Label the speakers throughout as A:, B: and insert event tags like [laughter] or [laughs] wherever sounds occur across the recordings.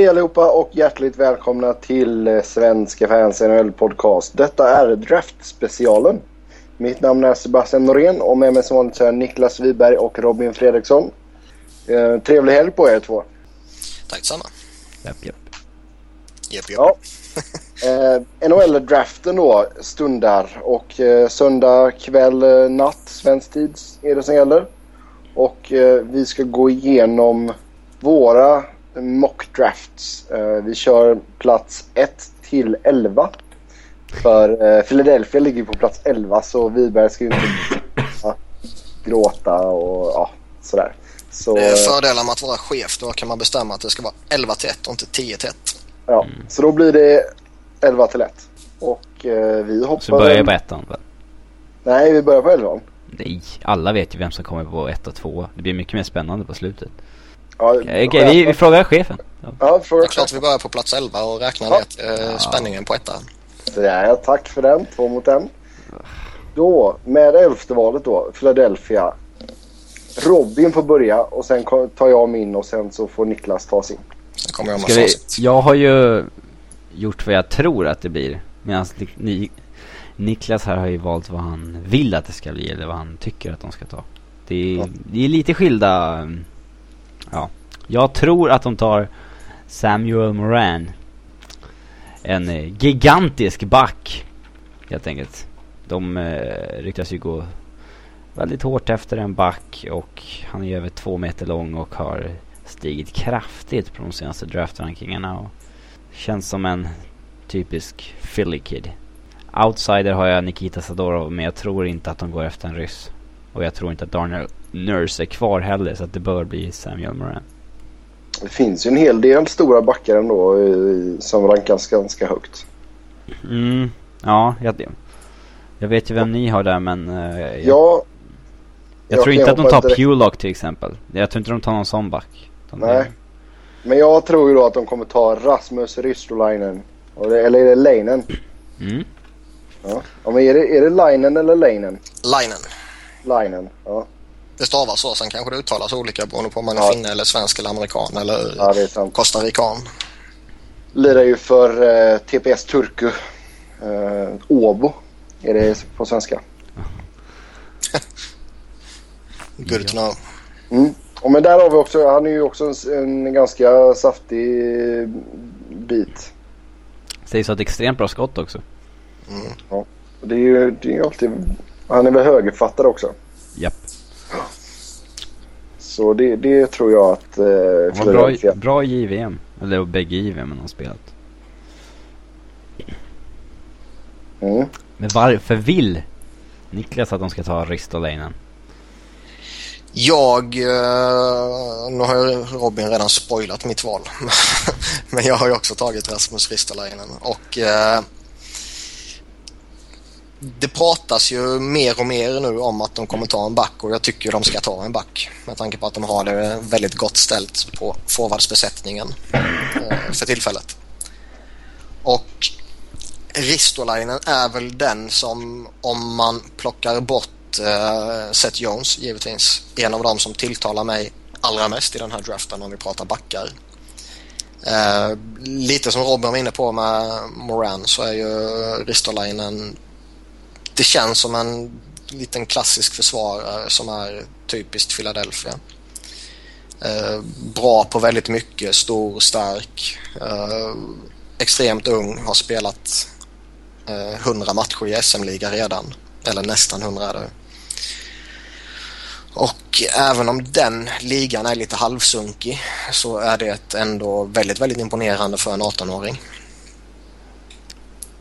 A: Hej allihopa och hjärtligt välkomna till eh, Svenska fans NHL podcast. Detta är Draft-specialen. Mitt namn är Sebastian Norén och med mig som vanligt så är Niklas Wiberg och Robin Fredriksson. Eh, trevlig helg på er två.
B: Tack detsamma.
C: Japp, japp.
B: Japp, japp.
A: Ja. Eh, NHL-draften då stundar och eh, söndag kväll, eh, natt, svensk tid är det som gäller. Och eh, vi ska gå igenom våra mock drafts. Eh, vi kör plats 1 till 11. För eh, Philadelphia ligger på plats 11 så Wiberg ska ju inte [coughs] gråta och ja, sådär. Så,
B: Det är fördelar med att vara chef. Då kan man bestämma att det ska vara 11 till 1 och inte 10 till 1.
A: ja, så då blir det 11 till 1. Och eh, vi hoppar...
C: Så börjar jag på ettan väl?
A: Nej, vi börjar på 11.
C: Nej, alla vet ju vem som kommer på ett och två. Det blir mycket mer spännande på slutet.
A: Ja,
C: Okej, okej, vi, vi frågar chefen. Ja.
A: Ja,
B: Det
A: fråga
B: är klart vi börjar på plats 11 och räknar
A: Ja.
B: ner eh, spänningen på ettan.
A: Ja, tack för den. Två mot en. Då, med elfte valet då, Philadelphia. Robin får börja och sen tar jag min och sen så får Niklas ta sin.
B: Sen kommer jag med
C: vi, jag har ju gjort vad jag tror att det blir. Medan ni, Niklas här har ju valt vad han vill att det ska bli eller vad han tycker att de ska ta. Det är,
B: Ja.
C: det är lite skilda... Ja. Jag tror att de tar Samuel Moran. En eh, gigantisk back. Helt enkelt. De eh, ryktas ju gå väldigt hårt efter en back och han är ju över två meter lång och har stigit kraftigt på de senaste draftrankingarna och känns som en typisk Philly kid. Outsider har jag Nikita Sadorov men jag tror inte att de går efter en ryss. Och jag tror inte att Darnell Nurse är kvar heller så att det bör bli Samuel Moran.
A: Det finns ju en hel del stora backar ändå eh, som rankas ganska högt.
C: Mm, ja, jag, jag vet ju vem ni har där men eh, jag,
A: Ja,
C: jag,
A: jag
C: tror inte att de tar
A: direkt.
C: Pulock till exempel. Jag tror inte de tar någon sån back. Det-
A: nej. Men jag tror ju då att de kommer ta Rasmus Ristolainen. Eller är det Leinen?
C: Mm.
A: Ja. ja men är det, är det Leinen eller Leinen?
B: Linen.
A: Leinen, ja.
B: Det stavas så. Sen kanske det uttalas olika beroende på om man är
A: Ja.
B: finne eller svensk eller amerikan eller
A: Ja, det är sant.
B: costarican.
A: Lirar ju för eh, TPS Turku. Eh, Åbo är det på svenska. [laughs]
B: Good to know.
A: Mm. Och men där har vi också, han är ju också en, en ganska saftig bit.
C: Sägs ha ett extremt bra skott också.
B: Mm.
A: Och Det är ju det är alltid, han är väl högerfattare också.
C: Japp.
A: Så det, det tror jag att eh,
C: bra, bra i JVM. Eller bägge JVM har spelat.
A: Mm.
C: Men varför vill Niklas att de ska ta Ristolainen?
B: Jag, eh, nu har ju Robin redan spoilat mitt val. [laughs] Men jag har ju också tagit Rasmus Ristolainen och eh, det pratas ju mer och mer nu om att de kommer ta en back och jag tycker de ska ta en back med tanke på att de har det väldigt gott ställt på forwardsbesättningen eh, för tillfället. Och Ristolainen är väl den som om man plockar bort eh, Seth Jones givetvis en av dem som tilltalar mig allra mest i den här draften om vi pratar backar. Eh, lite som Robin var inne på med Moran så är ju Ristolainen det känns som en liten klassisk försvarare som är typiskt Philadelphia. Eh, bra på väldigt mycket, stor, stark, eh, extremt ung, har spelat eh, 100 matcher i SM-liga redan. Eller nästan 100 är det. Och även om den ligan är lite halvsunkig så är det ändå väldigt, väldigt imponerande för en 18-åring.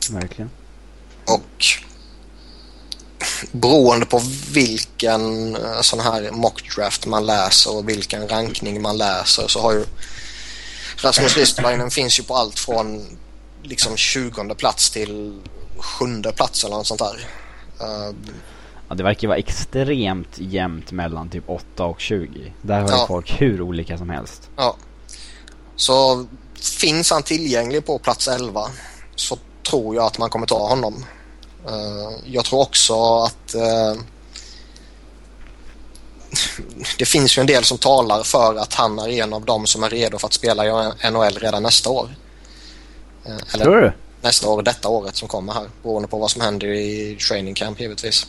C: Verkligen.
B: Och beroende på vilken eh, sån här mockdraft man läser och vilken rankning man läser så har ju Rasmus Ristolainen finns ju på allt från liksom 20 plats till sjunde plats eller något sånt där. Eh,
C: Ja, det verkar vara extremt jämnt mellan typ 8 och 20. Där har
B: Ja.
C: folk hur olika som helst.
B: Ja. Så finns han tillgänglig på plats 11 så tror jag att man kommer ta honom. Eh, jag tror också att eh, [laughs] det finns ju en del som talar för att han är en av dem som är redo för att spela i NHL redan nästa år.
C: Eh, eller Tror du?
B: Nästa år, detta året som kommer här. Beroende på vad som händer i training camp givetvis.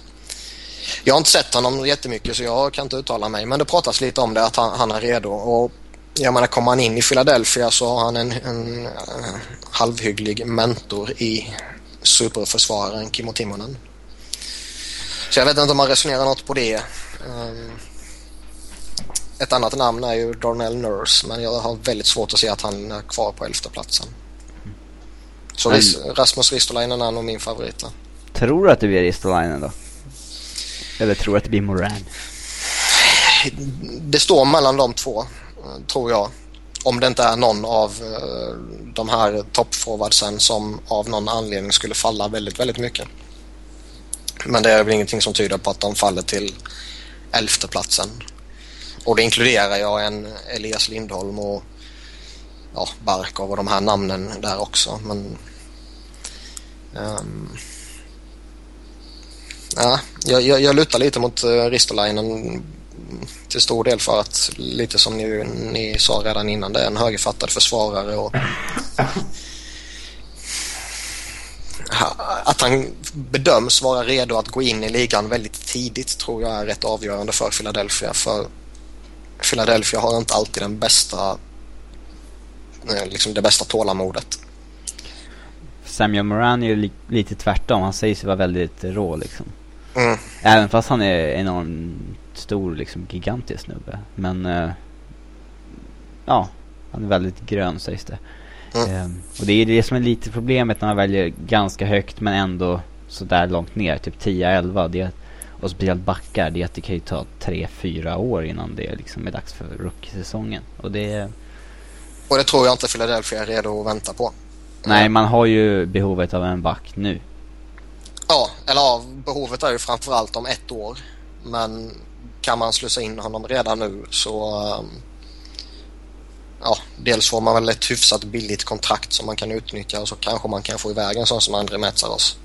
B: Jag har inte sett honom jättemycket så jag kan inte uttala mig. Men det pratas lite om det att han, han är redo. Och jag menar kommer han in i Philadelphia så har han en, en uh, halvhygglig mentor i superförsvararen Kimmo Timonen. Så jag vet inte om man resonerar något på det. Um, ett annat namn är ju Darnell Nurse men jag har väldigt svårt att se att han är kvar på elfte platsen. Så men... Rasmus Ristolainen är nog min favorit.
C: Tror du att det blir Ristolainen då? Eller tror du att det blir Moran?
B: Det står mellan de två, tror jag. Om det inte är någon av eh, de här toppforwardsen som av någon anledning skulle falla väldigt, väldigt mycket. Men det är väl ingenting som tyder på att de faller till elfte platsen. Och det inkluderar jag en Elias Lindholm och ja, Barkov och de här namnen där också. Men um, ja, jag, jag, jag lutar lite mot eh, Ristolainen till stor del för att lite som ni, ni sa redan innan det är en högerfattad försvarare och [laughs] att han bedöms vara redo att gå in i ligan väldigt tidigt tror jag är rätt avgörande för Philadelphia. För Philadelphia har inte alltid den bästa, eh, liksom det bästa tålamodet.
C: Samuel Moran är ju li lite tvärtom. Han säger sig vara väldigt rå liksom. Mm. Även fast han är enormt stor, liksom gigantisk snubbe. Men uh, ja, han är väldigt grön sägs det. Mm. Um, och det är det som är lite problemet när man väljer ganska högt men ändå sådär långt ner, typ 10-11. Det och speciellt backar, det, det kan ju ta 3-4 år innan det liksom är dags för rookie-säsongen. Och det...
B: Och det tror jag inte Philadelphia är redo att vänta på.
C: Nej, man har ju behovet av en back nu.
B: Ja, eller ja, behovet är ju framförallt om ett år. Men kan man slussa in honom redan nu så... Um, ja, dels får man väl ett hyfsat billigt kontrakt som man kan utnyttja och så kanske man kan få iväg en sån som André Metsaros.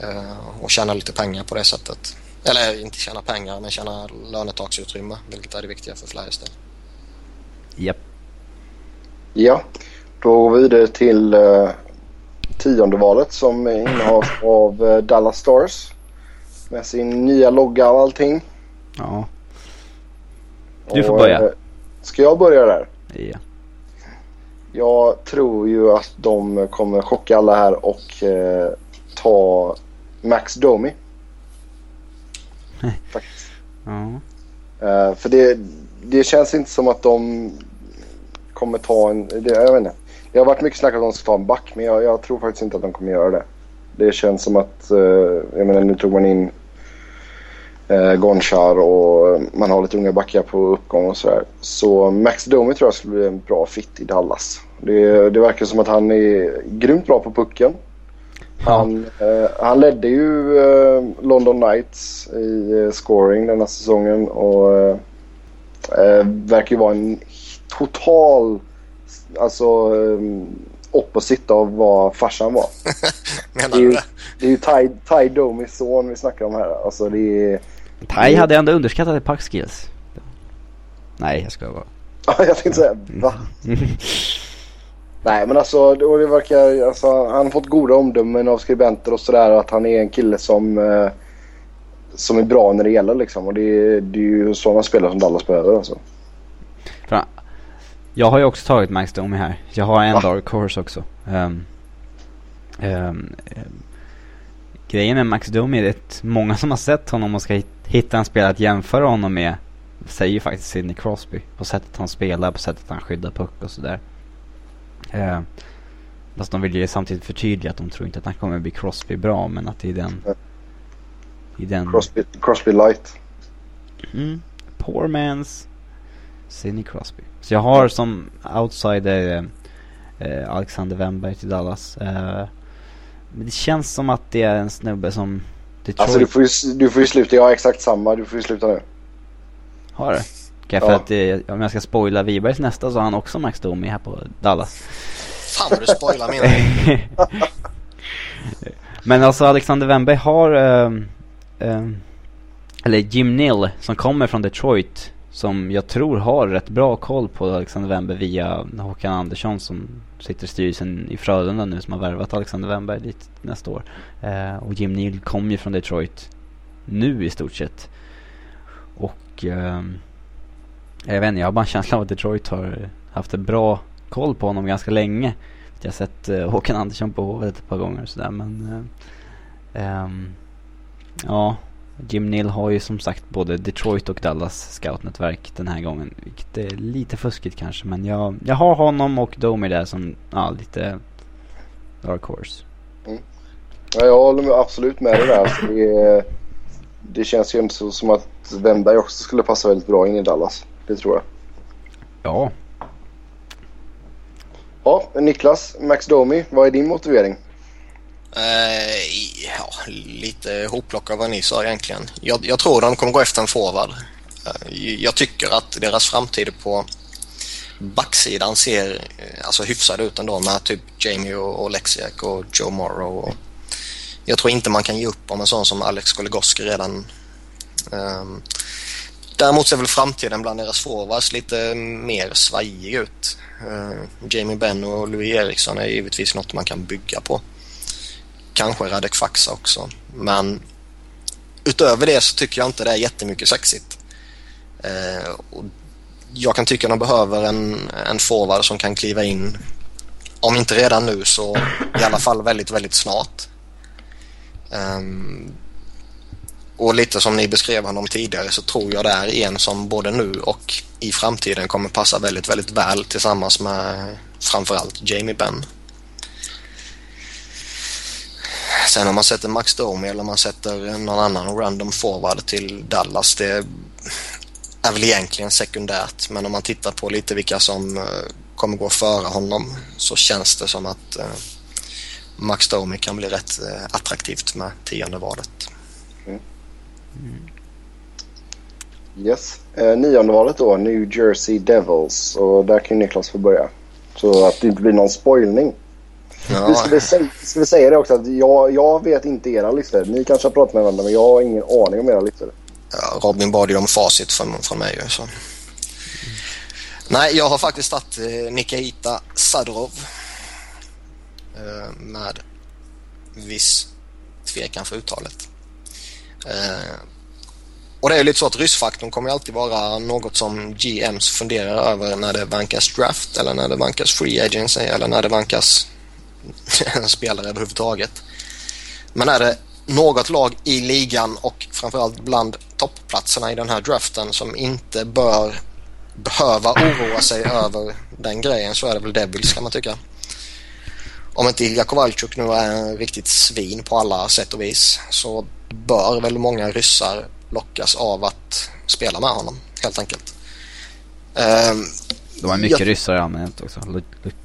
B: Eh, och tjäna lite pengar på det sättet. Eller inte tjäna pengar, men tjäna lönetaksutrymme, vilket är det viktiga för Flyers del.
C: Japp.
A: Ja, då går vi vidare till uh, tionde valet som innehas av uh, Dallas Stars. Med sin nya logga och allting.
C: Ja. Du får och, börja. Uh,
A: ska jag börja där?
C: Ja.
A: Jag tror ju att de kommer chocka alla här och uh, ta Max Domi. [laughs] Faktiskt.
C: Ja.
A: Uh, för det, det känns inte som att de kommer ta en... Det, jag vet inte. Det har varit mycket snack om att de ska ta en back men jag, jag, tror faktiskt inte att de kommer göra det. Det känns som att... Uh, jag menar nu tog man in uh, Gonchar och man har lite unga backar på uppgång och sådär. Så Max Domi tror jag skulle bli en bra fit i Dallas. Det, det verkar som att han är grymt bra på pucken. Han, eh, han ledde ju eh, London Knights i eh, scoring denna säsongen och eh, eh, verkar ju vara en total alltså eh, opposite av vad farsan var. [laughs]
B: Menar du det?
A: Det är ju Ty, Ty Domis son vi snackar om här. Alltså det är...
C: Ty hade ändå underskattat puck skills. Nej, jag ska
A: bara. jag tänkte säga, va? [laughs] Nej men alltså det verkar, alltså, han har fått goda omdömen av skribenter och sådär att han är en kille som, eh, som är bra när det gäller liksom. Och det, det är ju sådana spelare som Dallas behöver alltså.
C: Jag har ju också tagit Max Domi här. Jag har en Dark Horse också. Um, um, grejen med Max Domi är att många som har sett honom och ska hitta en spelare att jämföra honom med säger ju faktiskt Sidney Crosby. På sättet han spelar, på sättet han skyddar puck och sådär. Eh, fast de vill ju samtidigt förtydliga att de tror inte att han kommer bli Crosby bra, men att det är den... I den...
A: Crosby, Crosby light.
C: Mm. Poor man's Sidney Crosby. Så jag har som outsider eh, Alexander Wemberg till Dallas. Eh, men det känns som att det är en snubbe som
A: Detroit... Alltså du får, ju, du får ju sluta, jag har exakt samma, du får ju sluta nu.
C: Har du? Okay, för ja. att eh, om jag ska spoila Wibergs nästa så har han också Max Domi här på Dallas.
B: Fan vad du spoilar min. [laughs]
C: Men alltså Alexander Wemberg har... Eh, eh, eller Jim Nill som kommer från Detroit som jag tror har rätt bra koll på Alexander Wember via Håkan Andersson som sitter i styrelsen i Frölunda nu som har värvat Alexander Wennberg dit nästa år. Eh, och Jim Neal kom ju från Detroit nu i stort sett. Och eh, jag vet inte, jag har bara en känsla av att Detroit har haft en bra koll på honom ganska länge. Jag har sett eh, Håkan Andersson på Hovet ett par gånger och sådär men eh, ehm, Ja, Jim Neal har ju som sagt både Detroit och Dallas scoutnätverk den här gången. Vilket är lite fuskigt kanske men jag, jag har honom och Domi där som ja, lite dark horse.
A: Mm. Ja, jag håller absolut med dig där. Så det, det känns ju inte som att Wemberg också skulle passa väldigt bra in i Dallas. Det tror jag.
C: Ja.
A: Ja, Niklas, Max Domi, vad är din motivering?
B: Eh, ja, lite hopplock av vad ni sa egentligen. Jag, jag tror de kommer gå efter en forward. Eh, jag tycker att deras framtid på backsidan ser eh, alltså hyfsad ut ändå med typ Jamie och, och Lexiak och Joe Morrow. Och jag tror inte man kan ge upp om en sån som Alex Goligoski redan. Um, däremot ser väl framtiden bland deras forwards lite mer svajig ut. Uh, Jamie Benn och Louis Eriksson är givetvis något man kan bygga på kanske Radek Faxa också. Men utöver det så tycker jag inte det är jättemycket sexigt. Eh, och jag kan tycka att de behöver en, en forward som kan kliva in, om inte redan nu så i alla fall väldigt, väldigt snart. Um, och lite som ni beskrev honom tidigare så tror jag det är en som både nu och i framtiden kommer passa väldigt, väldigt väl tillsammans med framförallt Jamie Benn. Sen om man sätter Max Domi eller om man sätter någon annan random forward till Dallas det är väl egentligen sekundärt men om man tittar på lite vilka som eh, kommer gå före honom så känns det som att eh, Max Domi kan bli rätt eh, attraktivt med tionde valet. Mm.
A: Yes. Eh, nionde valet då, New Jersey Devils. Och där kan Niklas få börja. Så att det inte blir någon spoilning. Ja. Vi ska, säga, vi säga det också att jag, jag vet inte era listor. Ni kanske har pratat med varandra men jag har ingen aning om era listor.
B: Ja, Robin bad ju om facit från, från mig. Så. Mm. Nej, jag har faktiskt tagit eh, Nikita Sadorov. Eh, med viss tvekan för uttalet. Eh, och det är lite så att ryssfaktorn kommer alltid vara något som GMs funderar över när det vankas draft eller när det vankas free agency eller när det vankas en spelare överhuvudtaget. Men är det något lag i ligan och framförallt bland toppplatserna i den här draften som inte bör behöva oroa sig över den grejen så är det väl Devils kan man tycka. Om inte Ilja Kovalchuk nu är en riktigt svin på alla sätt och vis så bör väl många ryssar lockas av att spela med honom helt enkelt.
C: Um, De har mycket jag... ryssar i allmänhet också.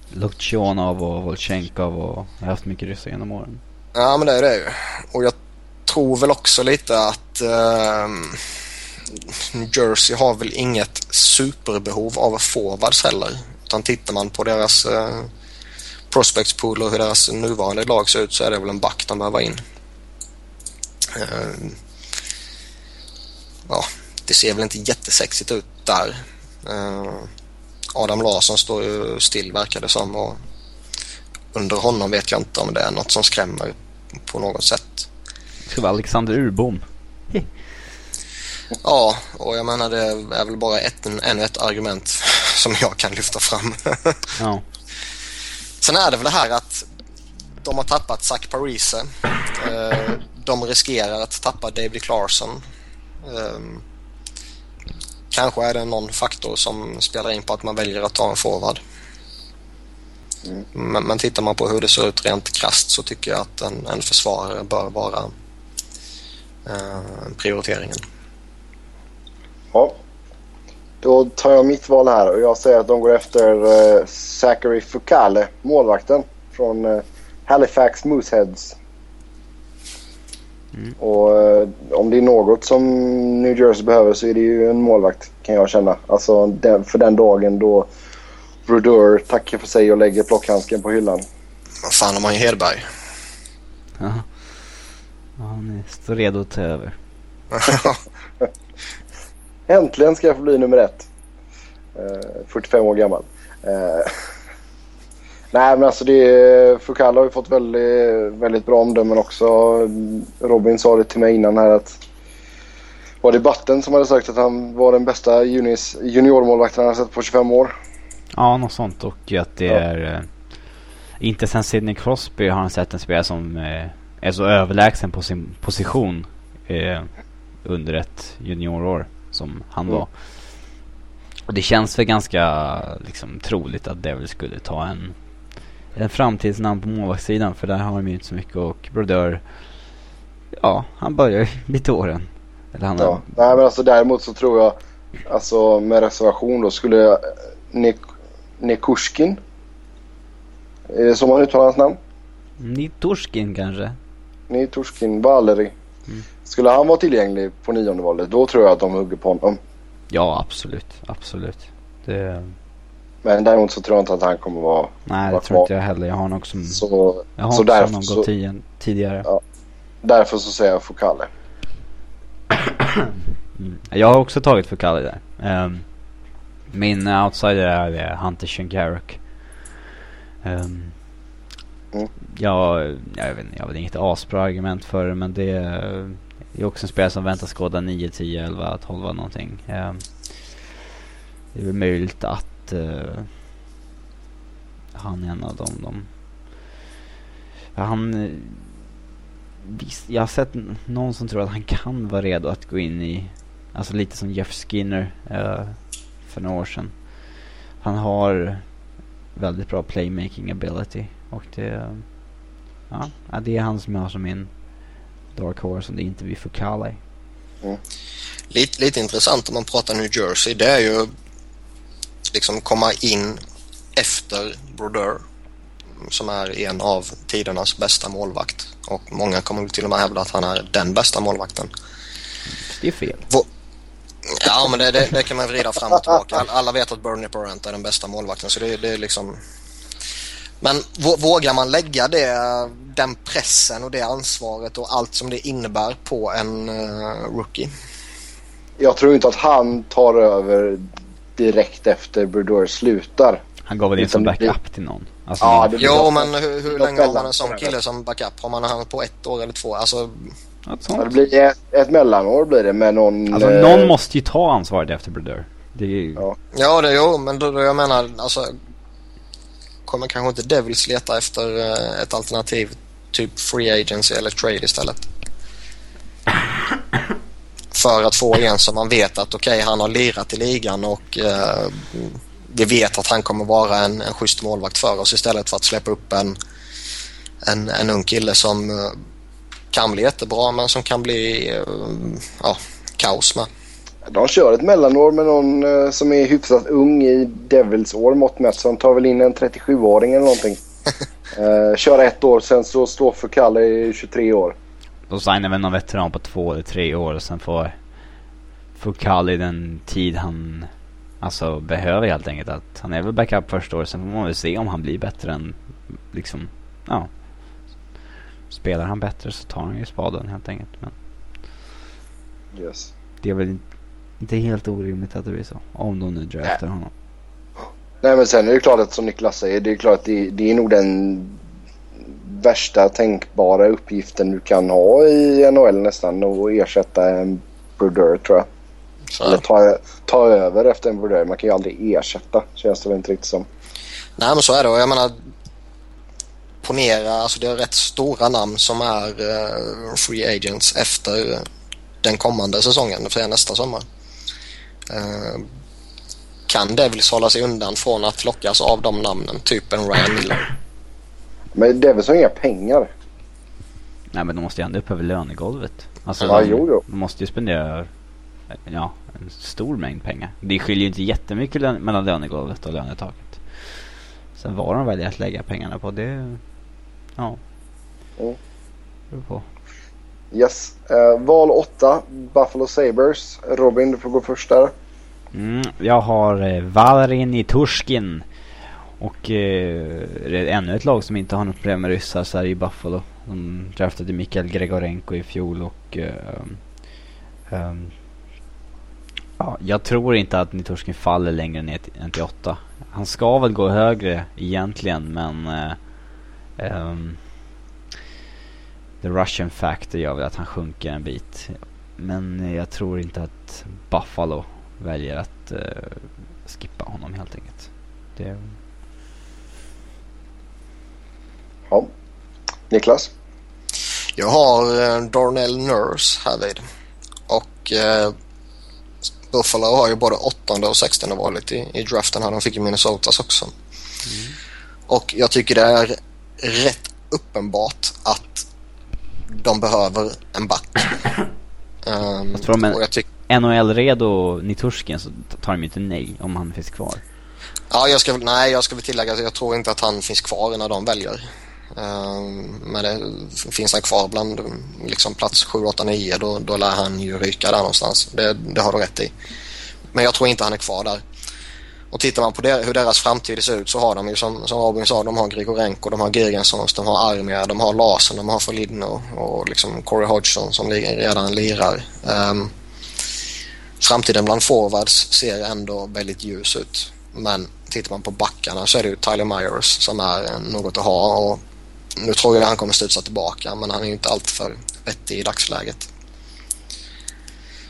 C: Lutjonov och Volchenkov och jag har haft mycket ryssar genom åren.
B: Ja men det är det ju. Och jag tror väl också lite att New Jersey har väl inget superbehov av forwards heller. Utan tittar man på deras uh, prospects pool och hur deras nuvarande lag ser ut så är det väl en back de behöver in. Uh, ja, det ser väl inte jättesexigt ut där. Uh, Adam Larsson står ju still verkar det som och under honom vet jag inte om det är något som skrämmer på något sätt.
C: Det vara Alexander Urbom.
B: ja, och jag menar det är väl bara ett, ännu ett argument [laughs] som jag kan lyfta fram. [laughs] ja. Sen är det väl det här att de har tappat Zach Parise. Eh, de riskerar att tappa David Clarkson. Kanske är det någon faktor som spelar in på att man väljer att ta en forward. Mm. Men, men tittar man på hur det ser ut rent krast så tycker jag att en, en försvarare bör vara eh, prioriteringen.
A: Ja. Då tar jag mitt val här och jag säger att de går efter eh, Zachary Fukale, målvakten från eh, Halifax Mooseheads. Mm. Och eh, om det är något som New Jersey behöver så är det ju en målvakt kan jag känna. Alltså den, för den dagen då Brodeur tackar för sig och lägger plockhandsken på hyllan.
B: Vad fan har man ju Hedberg.
C: Ja. ja. Han står redo att ta över. [laughs]
A: Äntligen ska jag få bli nummer ett. Eh, 45 år gammal. Eh, nej men alltså det, Fukala har ju fått väldigt, väldigt bra omdömen också. Robin sa det till mig innan här att var det Batten som hade sagt att han var den bästa junis, juniormålvakten han sett på 25 år.
C: Ja, något sånt. Och att det
A: Ja.
C: är... Eh, inte sen Sidney Crosby har han sett en spelare som eh, är så överlägsen på sin position eh, under ett juniorår som han
A: Mm.
C: var. Och det känns väl ganska liksom, troligt att Devil skulle ta en, en framtidsnamn på målvaktssidan. För där har de ju inte så mycket och Brodeur, ja, han börjar ju [laughs] bli till åren. Eller han
A: Ja.
C: har,
A: Nej men alltså däremot så tror jag, alltså med reservation då, skulle jag, Nik, Nikushkin. Är det så man uttalar hans namn?
C: Niturskin kanske?
A: Nitushkin Valeri.
C: Mm.
A: Skulle han vara tillgänglig på nionde valet då tror jag att de hugger på honom.
C: Ja, absolut. Absolut. Det,
A: Men däremot så tror jag inte att han kommer vara
C: nej, det
A: Vara
C: tror inte
A: kvar.
C: jag heller. Jag har nog som...
A: så.
C: Jag har
A: så därför
C: någon
A: så-
C: tio, tidigare.
A: Ja. Därför så säger jag Fokale.
C: Mm. Jag har också tagit för Kalle där. Ehm, min outsider är Hunter Shinkaruk. Um,
A: Mm.
C: jag, jag, vet, inte, jag väl inget asbra argument för det men det är, det är också en spelare som väntas skåda 9, 10, 11, 12 någonting. Ehm, det är väl möjligt att eh, han är en av dem. De, han... Eh, Visst, jag har sett någon som tror att han kan vara redo att gå in i, alltså lite som Jeff Skinner uh, för några år sedan. Han har väldigt bra playmaking ability och det, ja, ja, det är han som jag har som min dark horse som det inte blir mm.
B: Lite, lite intressant om man pratar New Jersey det är ju liksom komma in efter Brodeur som är en av tidernas bästa målvakt. Och många kommer till och med hävda att han är den bästa målvakten.
C: Det är fel.
B: Ja, men det, det, det kan man vrida fram och tillbaka. All- Alla vet att Bernie Parent är den bästa målvakten så det, det är liksom... Men vå- vågar man lägga det, den pressen och det ansvaret och allt som det innebär på en eh, rookie?
A: Jag tror inte att han tar över direkt efter Brodeur slutar.
C: Han gav väl in som backup till någon. Alltså,
A: Ja, det
B: Jo, men hur, hur länge har man en sån kille som backup? Har man han på ett år eller två? Alltså,
A: Ja, det blir ett, ett mellanår blir det med någon...
C: Alltså
A: eh,
C: någon måste ju ta ansvaret efter Brodeur. Det är ju,
A: Ja.
B: ja, det jo, men då, då jag menar alltså kommer kanske inte Devils leta efter eh, ett alternativ typ free agency eller trade istället? [laughs] För att få en som man vet att okej, han har lirat i ligan och eh, vi vet att han kommer vara en, en schysst målvakt för oss istället för att släppa upp en, en, en ung kille som eh, kan bli jättebra men som kan bli eh, ja, kaos med.
A: De kör ett mellanår med någon eh, som är hyfsat ung i Devils år mått mätt. Så de tar väl in en 37-åring eller någonting. uh, [laughs] kör ett år sen så står för Kalle i 23 år.
C: Då signar väl någon veteran på två eller tre år och sen får Fukali den tid han alltså behöver helt enkelt. Att han är väl backup första året, sen får man väl se om han blir bättre än liksom, ja. Spelar han bättre så tar han ju spaden helt enkelt. Men
A: Yes.
C: det är väl in- inte helt orimligt att det blir så. Om de nu draftar honom.
A: Nej men sen är det klart att som Niklas säger, det är klart att det, det är nog den värsta tänkbara uppgiften du kan ha i NHL nästan. Att ersätta en Brodeur tror jag.
B: Så,
A: Eller ta, ta över efter en Brodeur. Man kan ju aldrig ersätta känns det väl inte riktigt som.
B: Nej men så är det och jag menar ponera, alltså det är rätt stora namn som är eh, free agents efter den kommande säsongen, för nästa sommar. Eh, kan Devils hålla sig undan från att lockas av de namnen, typ en Ryan Miller?
A: Men Devils har inga pengar.
C: Nej men de måste ju ändå upp över lönegolvet. Alltså
A: Ja,
C: de,
A: jo, jo.
C: de måste ju spendera ja, en stor mängd pengar. Det skiljer ju inte jättemycket lön- mellan lönegolvet och lönetaket. Sen vad de väljer att lägga pengarna på det, ja.
A: Mm.
C: beror på.
A: Yes. Eh, val 8, Buffalo Sabres. Robin, du får gå först där.
C: Mm, jag har eh, Valerin i Turskin. Och eh, det är ännu ett lag som inte har något problem med ryssar så är det ju Buffalo. De draftade Mikael Gregorenko i fjol och eh, Ehm, ja, jag tror inte att Nitorskin faller längre ner till, än till 8. Han ska väl gå högre egentligen men Eh, um, The Russian factor gör väl att han sjunker en bit. Men jag tror inte att Buffalo väljer att uh, skippa honom helt enkelt. Det...
A: Ja. Niklas?
B: Jag har eh, Darnell Nurse härvid. Och eh, Buffalo har ju både åttonde och sextonde valet i, i draften här. De fick ju Minnesotas också. Mm. Och jag tycker det är rätt uppenbart att de behöver en back.
C: um, [coughs] jag tror de är NHL-redo Niturskin så tar de ju inte nej om han finns kvar.
B: Ja, jag ska, nej, jag ska väl tillägga att jag tror inte att han finns kvar när de väljer. Ehm, men det, finns han kvar bland liksom plats 7, 8, 9 då, då lär han ju ryka där någonstans. Det, det har du rätt i. Men jag tror inte han är kvar där. Och tittar man på det, hur deras framtid ser ut så har de ju som, som Robin sa, de har Grigorenko, de har Girgensons, de har Armia, de har Larsen, de har Folidno och liksom Corey Hodgson som redan lirar. Um, framtiden bland forwards ser ändå väldigt ljus ut. Men tittar man på backarna så är det ju Tyler Myers som är något att ha. Och nu tror jag att han kommer studsa tillbaka men han är ju inte alltför vettig i dagsläget.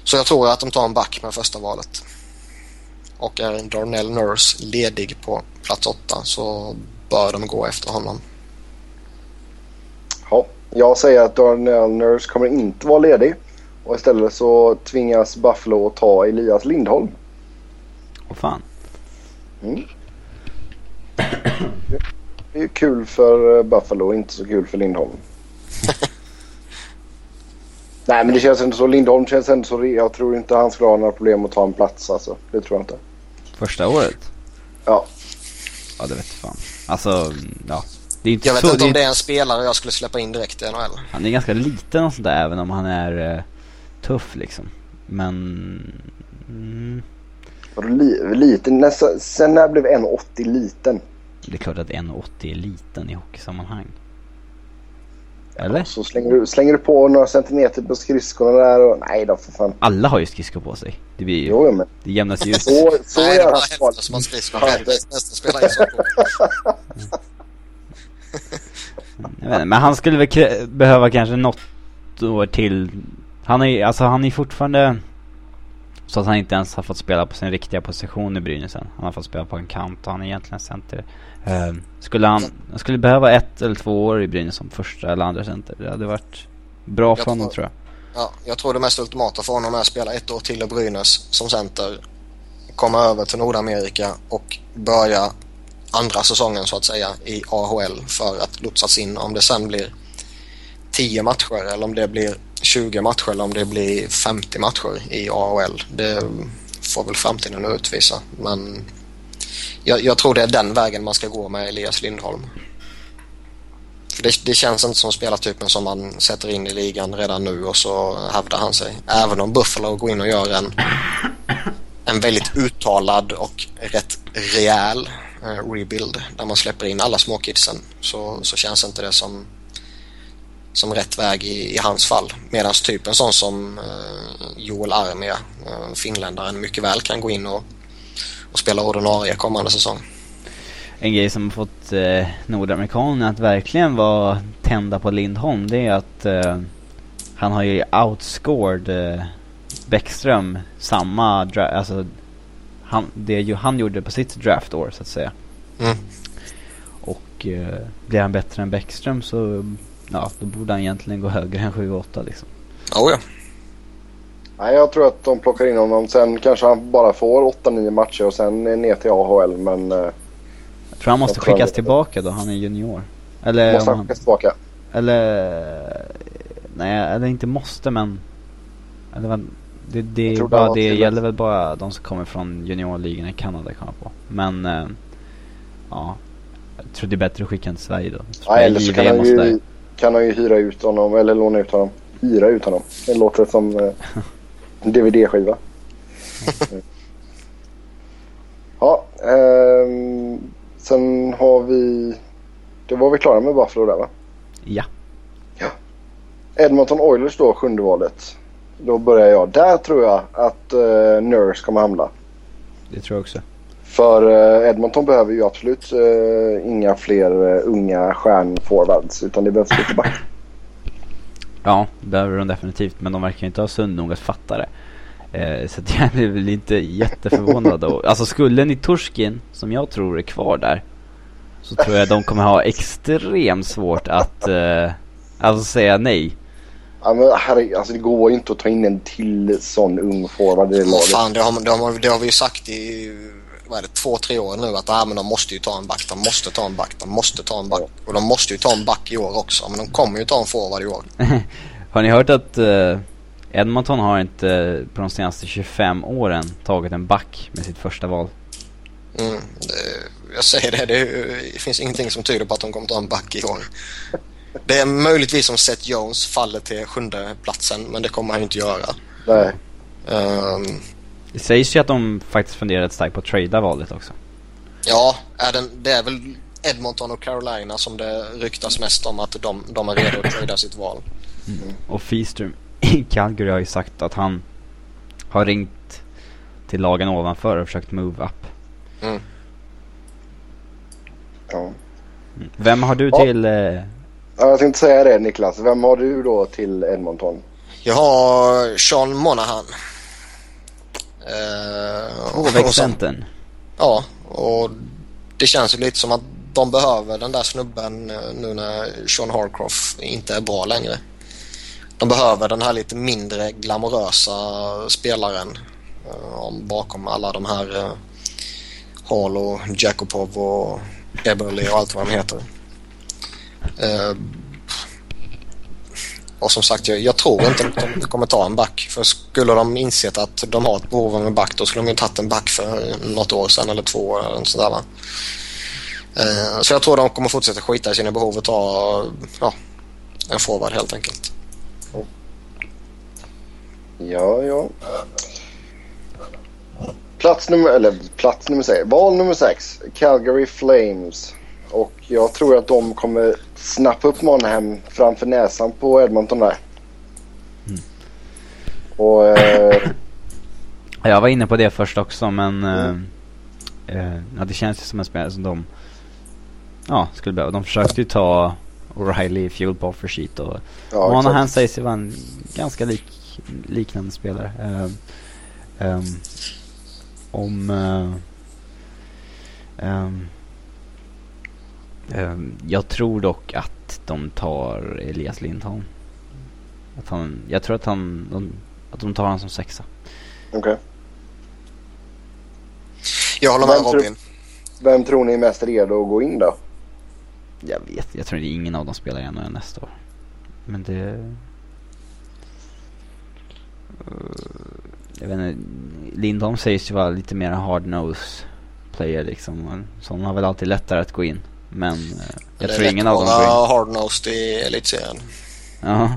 B: Så jag tror att de tar en back med första valet. Och är Darnell Nurse ledig på plats 8 så bör de gå efter honom.
A: Ja, jag säger att Darnell Nurse kommer inte vara ledig. Och istället så tvingas Buffalo att ta Elias Lindholm.
C: Åh fan. Mm. [clears throat]
A: Det är kul för eh, Buffalo, inte så kul för Lindholm. [laughs] Nej men det känns inte så. Lindholm känns ändå så. Jag tror inte han skulle ha några problem att ta en plats alltså. Det tror jag inte.
C: Första året?
A: Ja.
C: Ja det vet jag fan. Alltså, ja. Det är
B: inte jag vet så, inte om det är en spelare jag skulle släppa in direkt i NHL.
C: Han är ganska liten och sådär även om han är uh, tuff liksom. Men...
A: Mm. Li, liten? Nästa, sen när blev 1,80 liten?
C: Det är klart att 1,80 är liten i hockeysammanhang. Eller? Ja,
A: så slänger du, slänger du på några centimeter på skridskorna där och nej då för fan.
C: Alla har ju skridskor på sig. Det blir ju,
A: jo, men.
C: det jämnas ju ut.
A: Så, så
B: nej, det är bara hälften som har skridskor. Resten spelar ishockey.
C: Jag vet inte, men han skulle väl behöva kanske något år till. Han är alltså han är fortfarande så att han inte ens har fått spela på sin riktiga position i Brynäs än. Han har fått spela på en kant och han är egentligen center. Uh, skulle han, han skulle behöva ett eller två år i Brynäs som första eller andra center. Det hade varit bra för honom tror jag.
B: Ja, jag tror det mest ultimata för honom är att spela ett år till i Brynäs som center. Komma över till Nordamerika och börja andra säsongen så att säga i AHL för att lotsas in om det sen blir 10 matcher eller om det blir 20 matcher eller om det blir 50 matcher i AHL. Det får väl framtiden utvisa. Men jag, jag, tror det är den vägen man ska gå med Elias Lindholm. För det, det känns inte som spelartypen som man sätter in i ligan redan nu och så hävdar han sig. Även om Buffalo går in och gör en, en väldigt uttalad och rätt rejäl eh, rebuild där man släpper in alla småkidsen så, så känns inte det som som rätt väg i, i hans fall. Medan typ en sån som eh, Joel Armia, eh, finländaren, mycket väl kan gå in och, och spela ordinarie kommande säsong.
C: En grej som har fått eh, nordamerikanerna att verkligen vara tända på Lindholm det är att eh, han har ju outscored eh, Bäckström samma, alltså han, det ju han gjorde på sitt draftår så att säga. Mm. Och eh, blir han bättre än Bäckström så ja, då borde han egentligen gå högre än 7-8 liksom.
B: Oh, ja.
A: Nej, jag tror att de plockar in honom. Sen kanske han bara får 8-9 matcher och sen ner till AHL. Men... Eh,
C: jag tror han måste skickas han... tillbaka då. Han är junior.
A: Eller... Måste han skickas tillbaka?
C: Eller... Nej, eller inte måste men... Eller, det, det, är bara, det gäller väl bara de som kommer från juniorligan i Kanada kan på. Men... Äh, ja. Jag tror det är bättre att skicka honom till Sverige då.
A: Ja, eller så kan han ju kan han ju hyra ut honom eller låna ut honom. Hyra ut honom. Det låter som eh, [laughs] DVD-skiva. [laughs] ja, eh, sen har vi... Det var vi klara med Buffalo där va?
C: Ja.
A: Ja. Edmonton Oilers då, sjunde valet. Då börjar jag. Där tror jag att uh, Nurse kommer hamna.
C: Det tror jag också.
A: För uh, Edmonton behöver ju absolut uh, inga fler uh, unga stjärnforwards utan det behövs lite back.
C: Ja, det behöver de definitivt. Men de verkar inte ha sund nog att fatta det. Eh, så att [laughs] jag blir väl inte jätteförvånad. Och, alltså skulle ni Torskin, som jag tror är kvar där. Så tror jag de kommer ha extremt svårt att eh, alltså säga nej.
A: Ja, men herre, alltså det går ju inte att ta in en till sån ung forward i laget.
B: fan, det har, det, har, det har vi ju sagt i vad är det, två, tre år nu att ah, men de måste ju ta en back, de måste ta en back, de måste ta en back. Och de måste ju ta en back i år också, men de kommer ju ta en forward i år. [laughs]
C: Har ni hört att eh, Edmonton har inte på de senaste 25 åren tagit en back med sitt första val?
B: Mm, det, jag säger det, det, det finns ingenting som tyder på att de kommer ta en back i år. Det är möjligtvis som Seth Jones faller till sjunde platsen men det kommer han ju inte göra.
A: Nej.
B: Ehm,
C: Det sägs ju att de faktiskt funderar ett starkt på att trada valet också.
B: ja, är den, det är väl Edmonton och Carolina som det ryktas mest om att de, de är redo att trada sitt val.
C: Och Feaster [laughs] i Calgary har ju sagt att han har ringt till lagen ovanför och försökt move up.
B: Mm.
A: Ja.
C: Vem har du
A: Ja.
C: till... Eh,
A: Ja, jag tänkte säga det Niklas. Vem har du då till Edmonton?
B: Jag har Sean Monahan. Uh,
C: Tvåvägscentern?
B: Ja, och det känns ju lite som att de behöver den där snubben eh, nu när Sean Harcroft inte är bra längre. De behöver den här lite mindre glamorösa spelaren eh, om- bakom alla de här uh, Hall och Jakubov och Eberle och allt vad de heter. Eh, och som sagt, jag, jag tror inte att de kommer ta en back. För skulle de insett att de har ett behov av en back då skulle de ju tagit en back för något år sedan eller två år eller sådär va. Eh, så jag tror de kommer fortsätta skita i sina behov och ta ja, en forward helt enkelt.
A: Ja, ja. Plats nummer, eller plats nummer sex. Val nummer sex. Calgary Flames. Och jag tror att de kommer snappa upp Monahan framför näsan på Edmonton där. Och eh,
C: Jag var inne på det först också men... Eh, eh, ja, det känns ju som en spelare som de... Ja, skulle behöva. De försökte ju ta O'Reilly i fuel på offer sheet och
A: ja,
C: Monahan sägs ju vara en ganska lik, liknande spelare. Ehm, ehm, om... eh, ehm, jag tror dock att de tar Elias Lindholm. Att han, jag tror att han, de, att de tar honom som sexa.
A: Okej.
B: Jag håller med
A: Vem tror-
B: Robin.
A: Vem tror ni är mest redo att gå in då?
C: Jag vet, jag tror inte ingen av dem spelar i NHL nästa år. Men det... Eh, jag vet inte, Lindholm sägs ju vara lite mer hard-nose player liksom. Så han har väl alltid lättare att gå in. Men eh, jag
B: Det
C: tror ingen av dem går in.
B: hard-nosed i elitserien.
C: Ja.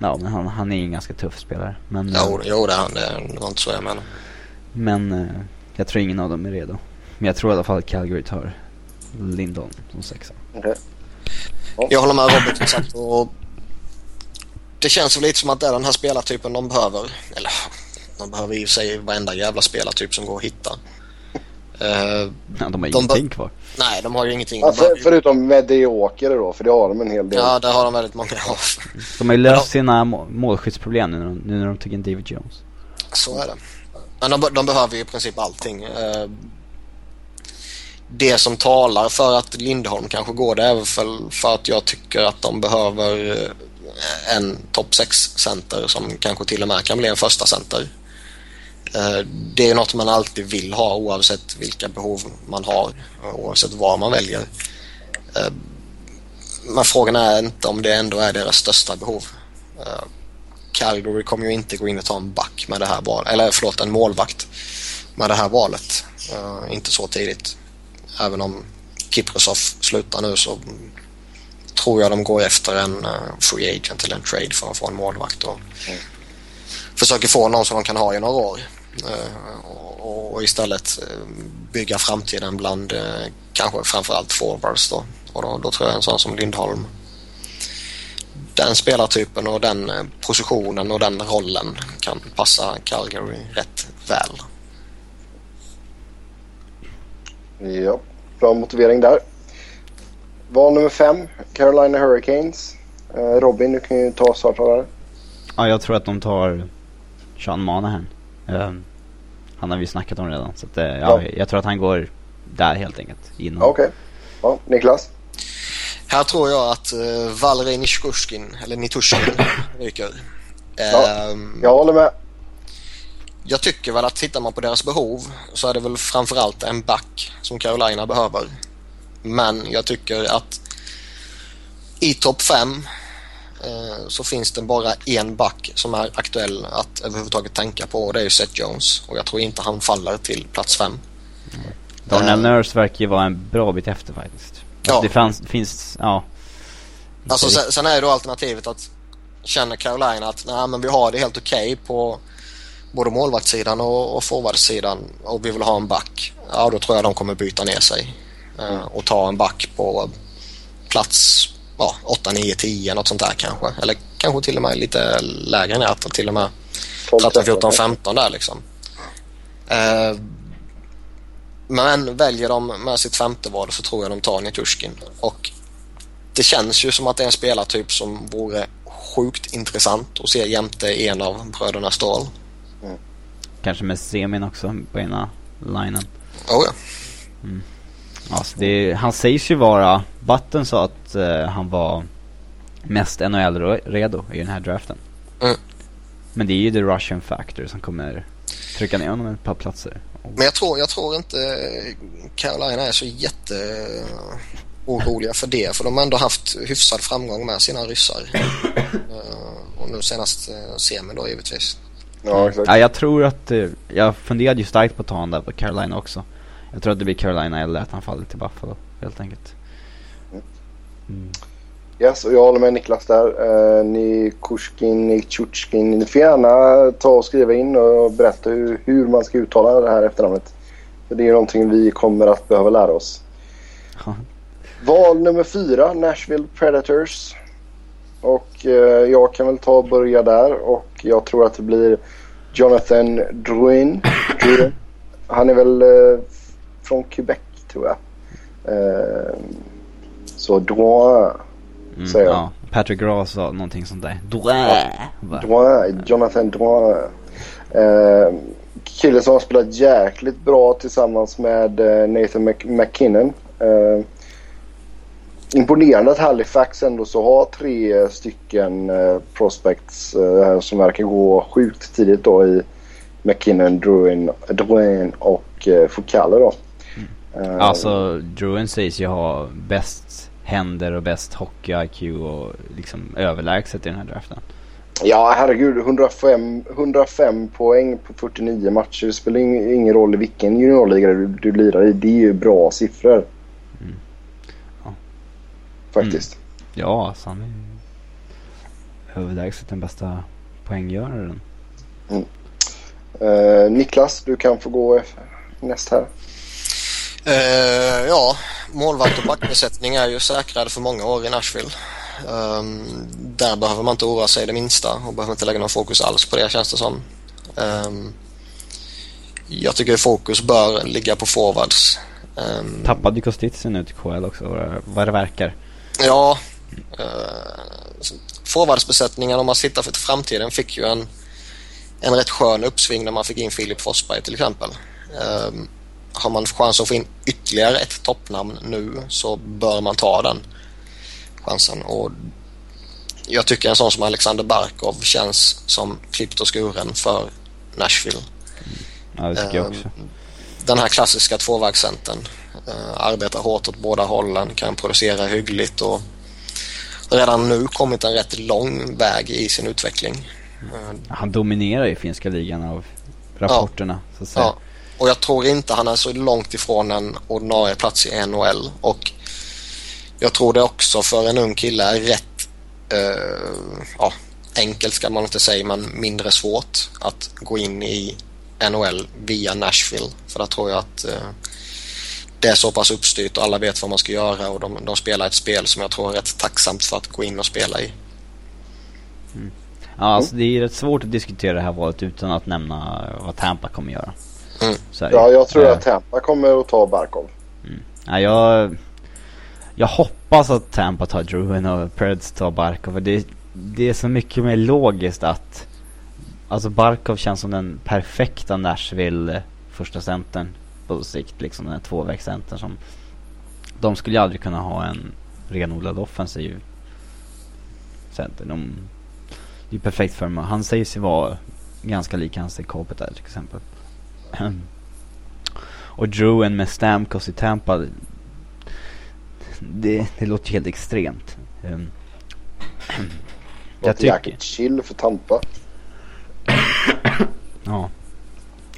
C: Ja, men han, han är ju en ganska tuff spelare. Men, eh,
B: Jo, jo det är han. Det var inte så jag menade.
C: men eh, jag tror ingen av dem är redo. Men jag tror i alla fall att Calgary tar Lindholm som sexa.
A: Okej.
B: Jag håller med som sagt. Och det känns väl lite som att det är den här spelartypen de behöver. Eller de behöver i och för sig varenda jävla spelartyp som går att hitta. Eh,
C: Ja, de har
B: De
C: ingenting kvar.
B: nej, de har ju ingenting.
A: Ja, för, förutom mediokre då, för det har de en hel del.
B: ja, det har de väldigt många av.
C: De har ju löst sina må- målskyttsproblem nu, när de- nu när de tog in David Jones.
B: Så är det. Men de, de behöver ju i princip allting. Eh, Det som talar för att Lindholm kanske går det är för, för att jag tycker att de behöver eh, en topp 6-center som kanske till och med kan bli en första center. Eh, Det är något man alltid vill ha oavsett vilka behov man har, oavsett vad man väljer. Eh, Men frågan är inte om det ändå är deras största behov. Eh, Calgary kommer ju inte gå in och ta en back med det här valet, eller förlåt en målvakt med det här valet. Inte så tidigt. Även om Kiprosov slutar nu så tror jag de går efter en free agent eller en trade för att få en målvakt och försöker få någon som de kan ha i några år. Eh, och, istället eh, bygga framtiden bland eh, kanske framförallt forwards då. Och då, då tror jag en sån som Lindholm den spelartypen och den positionen och den rollen kan passa Calgary rätt väl.
A: Ja, bra motivering där. Val nummer fem, Carolina Hurricanes. Robin, du kan ju ta starta där.
C: Ja, jag tror att de tar Sean Monahan. Um, han har vi snackat om redan. Så att, uh, ja, ja, jag tror att han går där helt enkelt.
A: Okej. Okay. Ja, Niklas?
B: Här tror jag att uh, Valeri Nishkushkin, eller Nitushkin, [coughs] ryker.
A: Ja, um, jag håller med.
B: Jag tycker väl att tittar man på deras behov så är det väl framförallt en back som Carolina behöver. Men jag tycker att i topp 5 eh, så finns det bara en back som är aktuell att överhuvudtaget tänka på och det är ju Seth Jones. Och jag tror inte han faller till plats 5.
C: Mm. Darnell uh, Nurse verkar ju vara en bra bit efter faktiskt. Alltså ja. Det fanns, finns, ja.
B: Alltså sen, sen är då alternativet att känner Carolina att nej men vi har det helt okej okay på både målvaktssidan och, och forwardsidan och vi vill ha en back. Ja då tror jag de kommer byta ner sig. Uh, och ta en back på plats ja, 8, 9, 10 något sånt där kanske. Eller kanske till och med lite lägre än att till och med 13, 14, 15 där liksom. Uh, men väljer de med sitt femte val så tror jag de tar Nitushkin. Och det känns ju som att det är en spelartyp som vore sjukt intressant att se jämte en av bröderna Ståhl. Mm.
C: Kanske med Semin också på ena linen.
B: Oh ja.
C: Mm. Alltså det, han sägs ju vara, Button sa att uh, han var mest NHL-redo i den här draften. Mm. Men det är ju the Russian factor som kommer trycka ner honom ett par platser.
B: Men jag tror, jag tror inte Carolina är så jätte oroliga för det. För de har ändå haft hyfsad framgång med sina ryssar. uh, och nu senast uh, Semin då givetvis.
C: Ja, exakt. Ja, jag tror att, uh, jag funderade ju starkt på att ta honom där på Carolina också. Jag tror att det blir Carolina eller att han faller till Buffalo helt enkelt.
A: Mm. Yes, och jag håller med Niklas där. Uh, ni Kushkin, ni Chuchkin. Ni får gärna ta och skriva in och berätta hur, hur man ska uttala det här efternamnet. För det är någonting vi kommer att behöva lära oss. Val nummer fyra, Nashville Predators. Och uh, jag kan väl ta och börja där och jag tror att det blir Jonathan Drouin. [coughs] Han är väl uh, från Quebec tror jag. så Drouin
C: Mm, säger ja. Patrick Ross sa någonting sånt där. Drouin.
A: Ja. Drouin. Jonathan Drouin. Eh, kille som har spelat jäkligt bra tillsammans med eh, Nathan Mc McKinnon. Eh, imponerande att Halifax ändå så har tre stycken eh, prospects eh, som verkar gå sjukt tidigt då i McKinnon, Drouin, och eh, Foucault då.
C: Uh, alltså Drouin sägs ju ha bäst händer och bäst hockey-IQ och liksom överlägset i den här draften.
A: Ja, herregud. 105, 105 poäng på 49 matcher. Det spelar ingen roll i vilken juniorliga du, du lirar i. Det är ju bra siffror. Mm. Ja. Faktiskt. Mm.
C: Ja, alltså han är överlägset den bästa poänggöraren.
A: Mm. Uh, Niklas, du kan få gå näst här.
B: Uh, ja, målvakt och backbesättning är ju säkrade för många år i Nashville. Um, där behöver man inte oroa sig det minsta och behöver inte lägga någon fokus alls på det känns det som. Um, jag tycker fokus bör ligga på forwards.
C: Um, Tappade Kostitsin nu till KL också vad det verkar.
B: Ja. Uh, forwardsbesättningen om man tittar för framtiden fick ju en, en rätt skön uppsving när man fick in Filip Forsberg till exempel. Um, har man chans att få in ytterligare ett toppnamn nu så bör man ta den chansen. Och jag tycker en sån som Alexander Barkov känns som klippt och skuren för Nashville.
C: Ja, det tycker jag också. Ehm,
B: den här klassiska tvåvägscentern. Eh, arbetar hårt åt båda hållen, kan producera hyggligt och redan nu kommit en rätt lång väg i sin utveckling.
C: Han dominerar ju finska ligan av rapporterna. Ja. Så att säga. Ja.
B: Och jag tror inte han är så långt ifrån en ordinarie plats i NHL. Och jag tror det också för en ung kille är rätt eh, ja, enkelt ska man inte säga men mindre svårt att gå in i NHL via Nashville. För där tror jag att eh, det är så pass uppstyrt och alla vet vad man ska göra och de, de spelar ett spel som jag tror är rätt tacksamt för att gå in och spela i. Mm.
C: Ja, alltså det är rätt svårt att diskutera det här valet utan att nämna vad Tampa kommer göra.
B: Mm.
A: Ja, jag tror att Tampa kommer att ta Barkov.
C: Ja, jag, jag hoppas att Tampa tar Druin och Preds tar Barkov. För det, det är så mycket mer logiskt att... Alltså Barkov känns som den perfekta Nashville första centern på sikt. Liksom den här tvåvägscentern som... De skulle ju aldrig kunna ha en renodlad offensiv center. De, det är perfekt för dem. Han säger sig vara ganska lik hans i Kopitar till exempel. [clears throat] Och Druin med Stamkos i Tampa. Det, det låter ju helt extremt. Um, [clears throat] jag tycker...
A: jäkligt chill för Tampa. [clears throat]
C: Ja.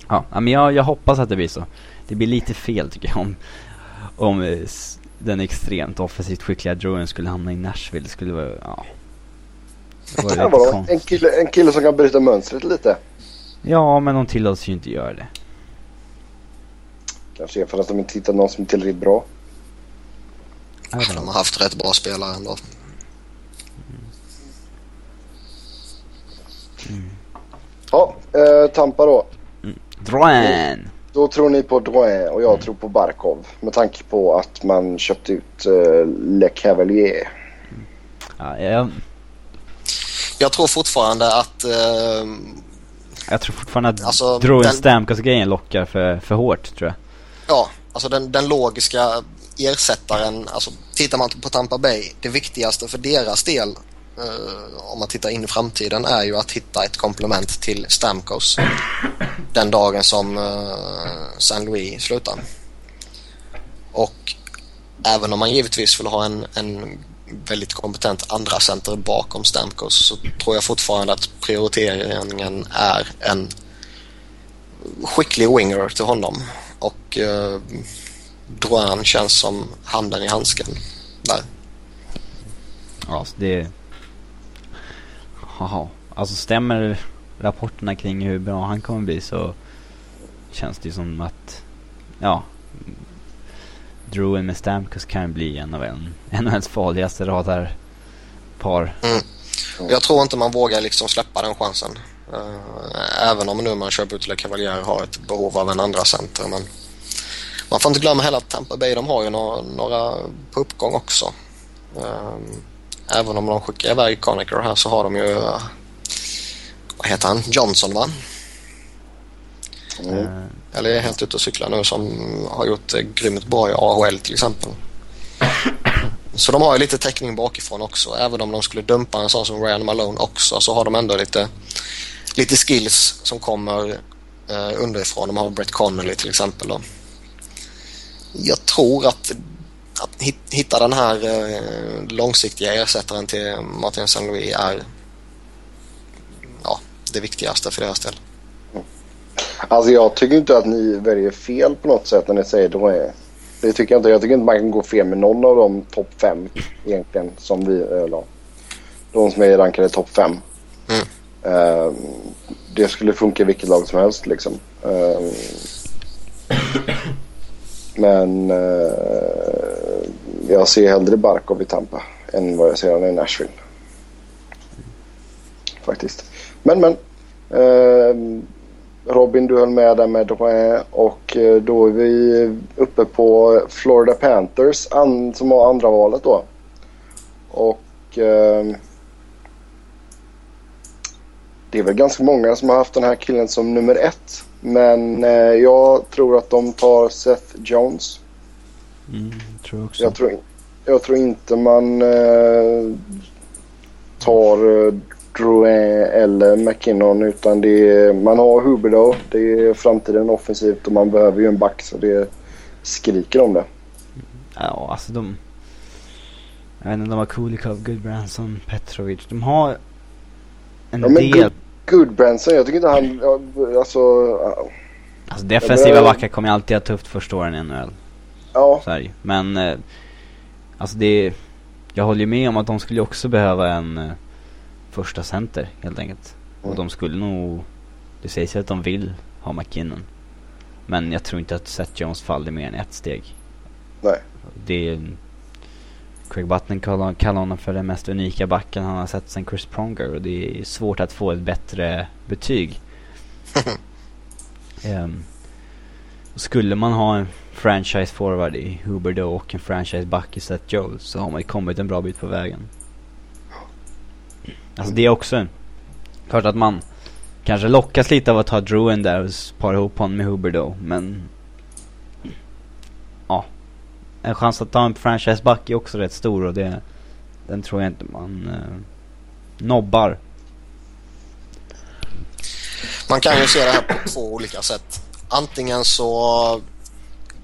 C: Ja, men jag, jag hoppas att det blir så. Det blir lite fel tycker jag om, om eh, den extremt offensivt skickliga Druin skulle hamna i Nashville. Det skulle vara, ja. Det [laughs] lite
A: vadå?
C: konstigt.
A: en, kille, en kille som kan bryta mönstret lite.
C: Ja, men de tillåts ju inte göra det.
A: Kanske är för att de inte hittar någon som är tillräckligt bra.
B: De har haft rätt bra spelare ändå.
A: Ja, eh, Tampa då.
C: Druin!
A: Då tror ni på Drouin och jag tror på Barkov. Med tanke på att man köpte ut eh, Le Cavalier.
C: Ja, jag,
B: Jag tror fortfarande att eh,
C: jag tror fortfarande att
B: Alltså,
C: Druin
B: den-
C: Stamkos-grejen lockar för, för hårt tror jag.
B: Ja, alltså den, den logiska ersättaren, alltså tittar man på Tampa Bay, det viktigaste för deras del eh, om man tittar in i framtiden är ju att hitta ett komplement till Stamkos den dagen som uh, San Louis slutar. Och även om man givetvis vill ha en, en väldigt kompetent andra center bakom Stamkos så tror jag fortfarande att prioriteringen är en skicklig winger till honom och eh, Drouin känns som handen i handsken där.
C: Ja, det... Jaha. Alltså stämmer rapporterna kring hur bra han kommer bli så känns det ju som att, ja, Druin med Stamkos kan bli en av en, en av ens farligaste radarpar.
B: Jag tror inte man vågar liksom släppa den chansen. Eh, även om nu man köper ut Cavalier har ett behov av en andra center. Men man får inte glömma heller att Tampa Bay de har ju några, några på uppgång också. Eh, även om de skickar iväg Conacher här så har de ju eh, vad heter han? Johnson va?
A: Mm.
C: Eh,
B: eller är helt ute och cyklar nu som har gjort det grymt bra i AHL till exempel. Så de har ju lite täckning bakifrån också. Även om de skulle dumpa en sån som Ryan Malone också så har de ändå lite, lite skills som kommer eh, underifrån. De har Brett Connolly till exempel. Då. Jag tror att, att hitta den här eh, långsiktiga ersättaren till Martin Saint-Louis är ja, det viktigaste för deras del.
A: Alltså jag tycker inte att ni väljer fel på något sätt när ni säger Drouin. Det tycker jag inte. Jag tycker inte man kan gå fel med någon av de topp fem egentligen. Som vi, eller, de som är rankade topp fem.
B: Mm.
A: Eh, det skulle funka i vilket lag som helst liksom. Eh, men eh, jag ser hellre Barkov i Tampa än vad jag ser honom i Nashville. Faktiskt. Men men. Robin, du höll med där med Drouin och eh, då är vi uppe på Florida Panthers an, som har andra valet då. Och eh, det är väl ganska många som har haft den här killen som nummer ett. Men eh, jag tror att de tar Seth Jones.
C: mm, tror jag också.
A: Jag tror, jag tror inte man eh, tar eh, Drouin eller McKinnon utan det är, man har Huberdeau. Det är framtiden offensivt och man behöver ju en back så det skriker om det.
C: Ja, alltså de... Jag vet inte, de har Kulikov, Goodbranson, Petrovic. De har en
A: Ja, men
C: del...
A: Good- Goodbranson, jag tycker inte han... Alltså...
C: Alltså defensiva
A: Ja, men-
C: backar kommer alltid ha tufft första åren i NHL.
A: Ja,
C: Så ju. Men, eh, alltså det... Jag håller ju med om att de skulle också behöva en eh, första center helt enkelt. Och
A: Mm.
C: de skulle nog... Det sägs ju att de vill ha McKinnon. Men jag tror inte att Seth Jones faller mer än ett steg.
A: Nej.
C: Det... Craig Button kallar, kallar honom för den mest unika backen han har sett sen Chris Pronger och det är svårt att få ett bättre betyg. um, [laughs] skulle man ha en franchise forward i Huberdo och en franchise back i Seth Jones så har man ju kommit en bra bit på vägen. Alltså det är också klart att man kanske lockas lite av att ha Druin där och para ihop honom med Huberdo men ja. En chans att ta en franchiseback är också rätt stor och det den tror jag inte man eh, nobbar.
B: Man kan ju se det här på två olika sätt. Antingen så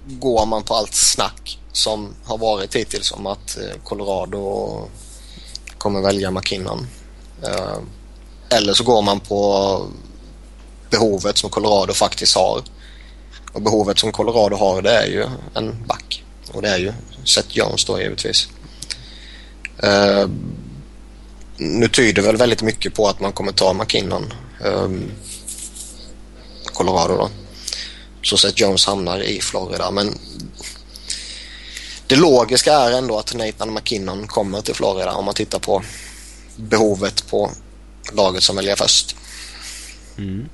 B: går man på allt snack som har varit hittills om att eh, Colorado kommer välja McKinnon. Eh, eller så går man på behovet som Colorado faktiskt har. Och behovet som Colorado har det är ju en back. Och det är ju Seth Jones då givetvis. Uh, nu tyder väl väldigt mycket på att man kommer ta McKinnon. Ehm, Colorado då. Så Seth Jones hamnar i Florida men det logiska är ändå att Nathan McKinnon kommer till Florida om man tittar på behovet på laget som väljer först.
C: Mm.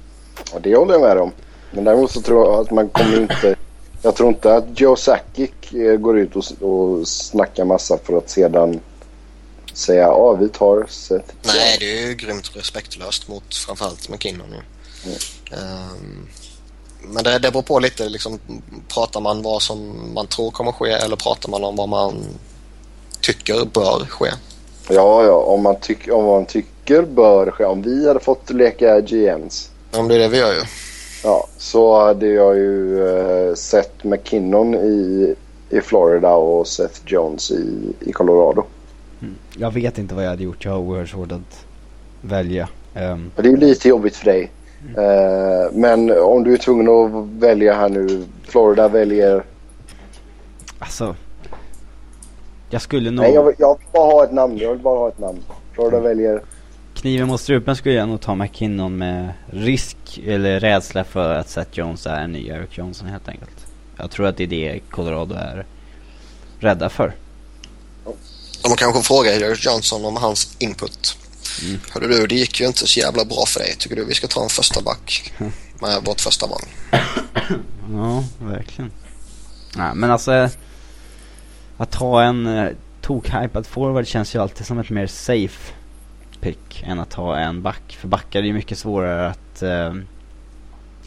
A: Och det håller jag med om. Men däremot så tror jag att man kommer inte... Jag tror inte att Joe Sakic eh, går ut och, och snackar massa för att sedan säga ja vi tar Seth.
B: Nej, det är ju grymt respektlöst mot framförallt McKinnon. Ja. Mm. Um, men det, det beror på lite. Liksom, pratar man vad som man tror kommer ske eller pratar man om vad man tycker bör ske?
A: Ja, ja. Om man, tyck, om man tycker bör ske. Om vi hade fått leka GMs.
B: Om det är det vi gör ju.
A: Ja, så hade jag ju uh, sett McKinnon i, i Florida och Seth Jones i, i Colorado.
C: Mm. Jag vet inte vad jag hade gjort. Jag har oerhört svårt att välja. Um...
A: Det är ju lite jobbigt för dig. Mm. Uh, men om du är tvungen att välja här nu. Florida väljer...
C: Alltså. Jag skulle nog...
A: Nej, jag vill, jag vill bara ha ett namn. Jag vill bara ha ett namn. Florida mm. väljer...
C: Kniven mot strupen skulle jag nog ta McKinnon med risk eller rädsla för att Seth Jones är en ny Eric Johnson helt enkelt. Jag tror att det är det Colorado är rädda för.
B: De kanske frågar Eric Johnson om hans input. Mm. Hörru du, det gick ju inte så jävla bra för dig. Tycker du vi ska ta en första back [laughs] med vårt första val?
C: ja, verkligen. Nej, men alltså att ha en eh, tokhypad forward känns ju alltid som ett mer safe pick än att ha en back. För backar är ju mycket svårare att, eh,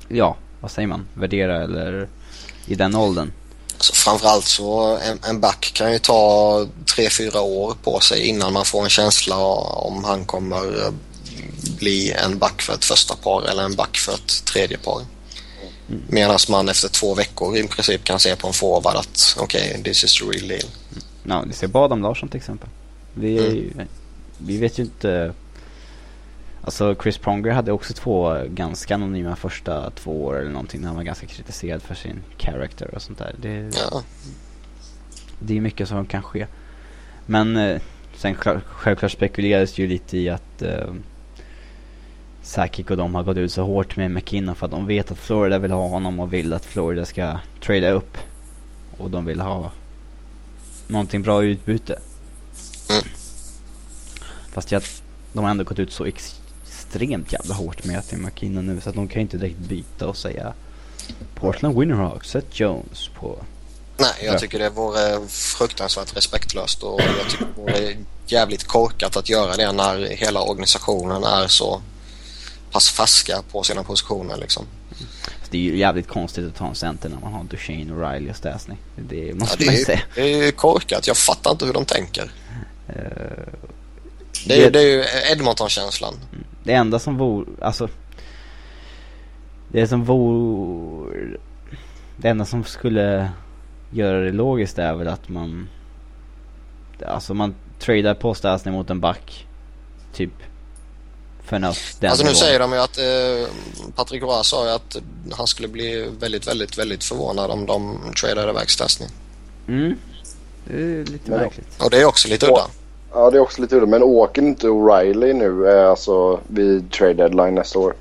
C: ja, vad säger man, värdera eller i den åldern.
B: Så framförallt så en, en back kan ju ta tre fyra år på sig innan man får en känsla om han kommer eh, bli en back för ett första par eller en back för ett tredje par. Mm. Medan man efter två veckor i princip kan se på en forward att okej, okay, this is the real deal.
C: Mm. Ja, no, det ser Adam Larsson till exempel. Vi, mm. ju, vi vet ju inte Alltså Chris Pronger hade också två ganska anonyma första två år eller någonting när han var ganska kritiserad för sin character och sånt där. Det,
B: ja.
C: det är mycket som kan ske. Men eh, sen självklart spekulerades ju lite i att eh, Sakic och de har gått ut så hårt med McKinnon för att de vet att Florida vill ha honom och vill att Florida ska trada upp. Och de vill ha någonting bra i utbyte. Mm. Fast jag, de har ändå gått ut så ex extremt jävla hårt med till McKinnon nu så att de kan inte direkt byta och säga Portland Winnerhawks, Seth Jones på
B: Nej, jag tycker det vore fruktansvärt respektlöst och jag tycker det vore jävligt korkat att göra det när hela organisationen är så pass färska på sina positioner liksom.
C: Det är ju jävligt konstigt att ta en center när man har Duchene, Riley och Stasny. Det måste
B: ja,
C: man ju säga.
B: Det är korkat. Jag fattar inte hur de tänker. Uh, det, är, det är ju Edmonton-känslan. Mm.
C: Det enda som vore, alltså Det som vore Det enda som skulle göra det logiskt är väl att man Alltså man tradar på Stasny mot en back Typ För den
B: Alltså nu säger de ju att eh, Patrik Roy sa ju att han skulle bli väldigt, väldigt, väldigt förvånad om de tradade iväg Stasny.
C: Mm. Det är lite märkligt.
B: Och det är också lite udda.
A: Ja, det är också lite udda. Men åker inte O'Reilly nu eh, alltså vid trade deadline nästa år?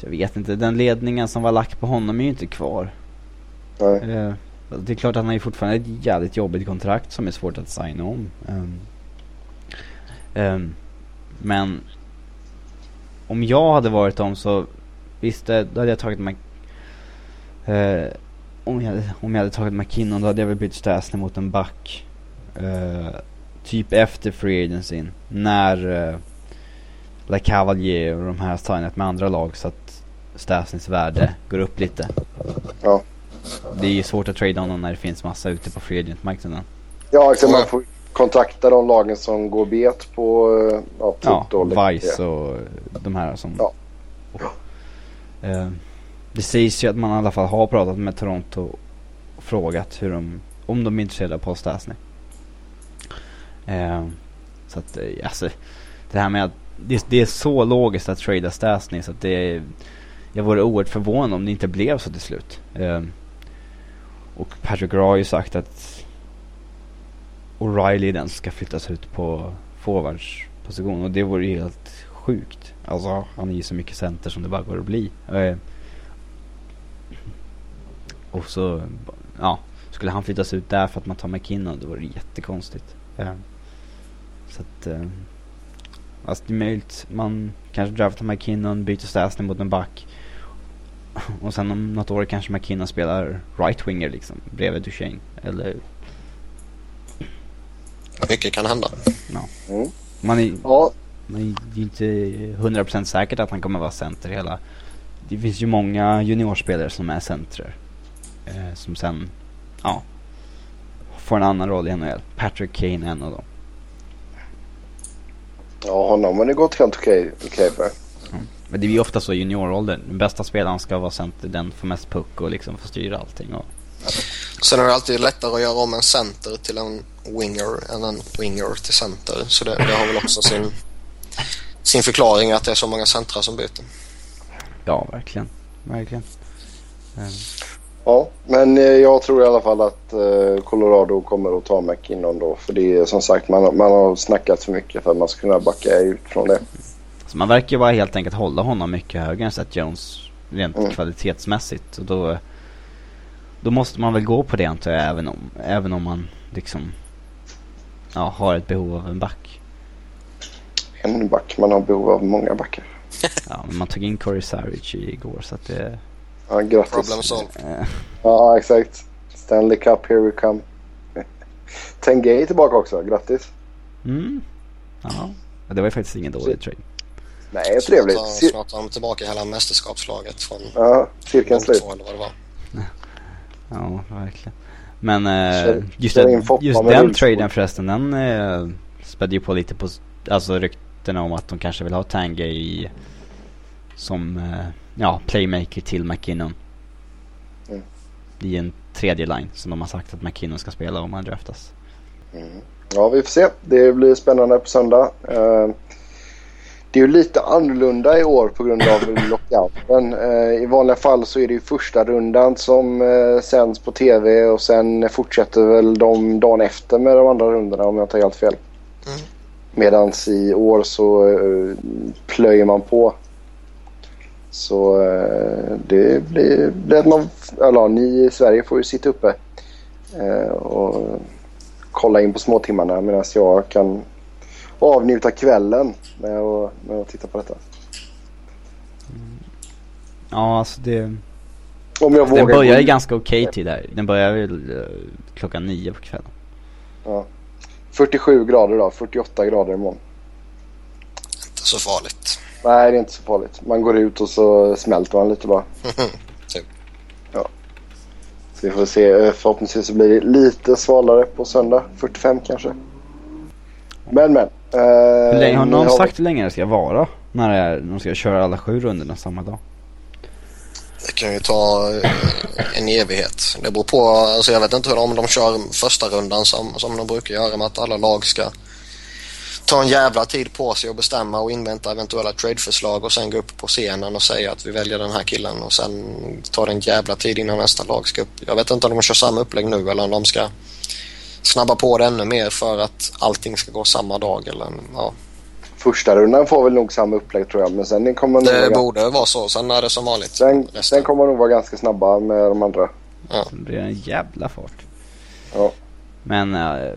C: Jag vet inte. Den ledningen som var lack på honom är ju inte kvar.
A: Nej.
C: Eh, Det är klart att han har ju fortfarande ett jävligt jobbigt kontrakt som är svårt att signa om. Um, um, men om jag hade varit dem så visst, då hade jag tagit Mac... Uh, om, jag hade, om jag hade tagit McKinnon då hade jag väl bytt Stasny mot en back. Uh, typ efter Free Agency. När uh, La Cavalier och de här signat med andra lag så att Stasnys värde går upp lite.
A: Ja.
C: Det är ju svårt att trade honom när det finns massa ute på free agent-marknaden.
A: Ja, exakt. Man får kontakta de lagen som går bet på eh, ja, typ
C: Ja. Vice och de här som...
A: Ja.
C: Eh, det sägs ju att man i alla fall har pratat med Toronto och frågat hur de, om de är intresserade av Paul Stastny. Eh, så att, eh, alltså, det här med att det, det är så logiskt att trada Stastny så att det är, jag vore oerhört förvånad om det inte blev så till slut. Eh, och Patrick Raw har ju sagt att O'Reilly är den som ska flyttas ut på forwardsposition och det vore ju helt sjukt. Alltså han är ju så mycket center som det bara går att bli. Eh, och så, ja, skulle han flyttas ut där för att man tar McKinnon då vore det jättekonstigt. Eh, så att, eh, alltså det är möjligt man kanske draftar McKinnon, byter Stasny mot en back. Och sen om något år kanske McKinnon spelar right-winger liksom, bredvid Duchene. Eller,
B: mycket kan hända.
A: Mm.
C: man är,
A: Ja,
C: det är inte 100% säkert att han kommer vara center hela. Det finns ju många juniorspelare som är centrer. Eh, som sen, ja, får en annan roll i NHL. Patrick Kane är en av dem.
A: ja honom har det gått helt okej okej för.
C: Men det är ju ofta så i junioråldern. Den bästa spelaren ska vara center, den får mest puck och liksom får styra allting. Och,
B: Sen är det alltid lättare att göra om en center till en winger än en winger till center. Så det, det har väl också sin, sin förklaring att det är så många centrar som byter.
C: ja, verkligen. Verkligen. Eh,
A: Ja, men eh, jag tror i alla fall att eh, Colorado kommer att ta McKinnon då. För det är som sagt, man, man har snackat för mycket för att man ska kunna backa ut från det.
C: Så man verkar ju bara helt enkelt hålla honom mycket högre än Seth Jones rent
A: Mm.
C: kvalitetsmässigt. Och då, då måste man väl gå på det antar jag även om, även om man liksom ja, har ett behov av en back.
A: En back, man har behov av många backar. [laughs]
C: Ja, men man tog in Corey Sarich igår så att det...
A: Ja, grattis.
B: Problem solved. [laughs]
A: Ja, exakt. Stanley Cup, here we come. [laughs] Tengay är tillbaka också, grattis.
C: mm, ja. Det var ju faktiskt ingen dålig trade.
A: Nej, trevligt.
B: Snart, har de tillbaka hela mästerskapslaget från
A: ja, cirkeln slut.
B: 02 eller vad det var.
C: Ja, verkligen. Men eh, just,
A: Foppa
C: just den traden förresten, den eh, spädde ju på lite på, alltså ryktena om att de kanske vill ha Tangay i, som, eh, ja, playmaker till McKinnon.
A: Mm.
C: I en tredje line som de har sagt att McKinnon ska spela om han draftas.
A: Ja, vi får se. Det blir spännande på söndag. Eh, Det är ju lite annorlunda i år på grund av lockouten. Eh, I vanliga fall så är det ju första rundan som eh, sänds på tv och sen fortsätter väl de dagen efter med de andra rundorna om jag inte har helt fel.
B: Mm.
A: Medan i år så eh, plöjer man på. Så det blir, blir att man, eller ni i Sverige får ju sitta uppe och kolla in på småtimmarna medan jag kan avnjuta kvällen med att, med att titta på detta.
C: Ja, alltså det,
A: Om jag
C: den börjar
A: gå in.
C: ganska okej tid där. Den börjar väl eh, klockan nio på kvällen.
A: Ja. 47 grader idag, 48 grader imorgon.
B: Inte så farligt.
A: Nej, det är inte så farligt. Man går ut och så smälter man lite bara. [laughs]
B: typ.
A: Så vi får se. Eh, Förhoppningsvis så blir det lite svalare på söndag. 45 kanske. Men men. Eh,
C: Hur länge, har någon sagt hur länge det ska vara? När det är, de ska köra alla sju rundorna samma dag?
B: Det kan ju ta eh, en evighet. Det beror på. Alltså jag vet inte hur om de kör första rundan som, som de brukar göra med att alla lag ska ta en jävla tid på sig och bestämma och invänta eventuella tradeförslag och sen gå upp på scenen och säga att vi väljer den här killen och sen tar det en jävla tid innan nästa lag ska upp. Jag vet inte om de kör samma upplägg nu eller om de ska snabba på det ännu mer för att allting ska gå samma dag eller ja.
A: Första rundan får väl nog samma upplägg tror jag. Men sen kommer nog
B: Det
A: vara,
B: borde vara så. Sen är det som vanligt.
A: sen, sen kommer nog vara ganska snabba med de andra.
B: Ja.
C: Det blir en jävla fart.
A: Ja.
C: Men eh,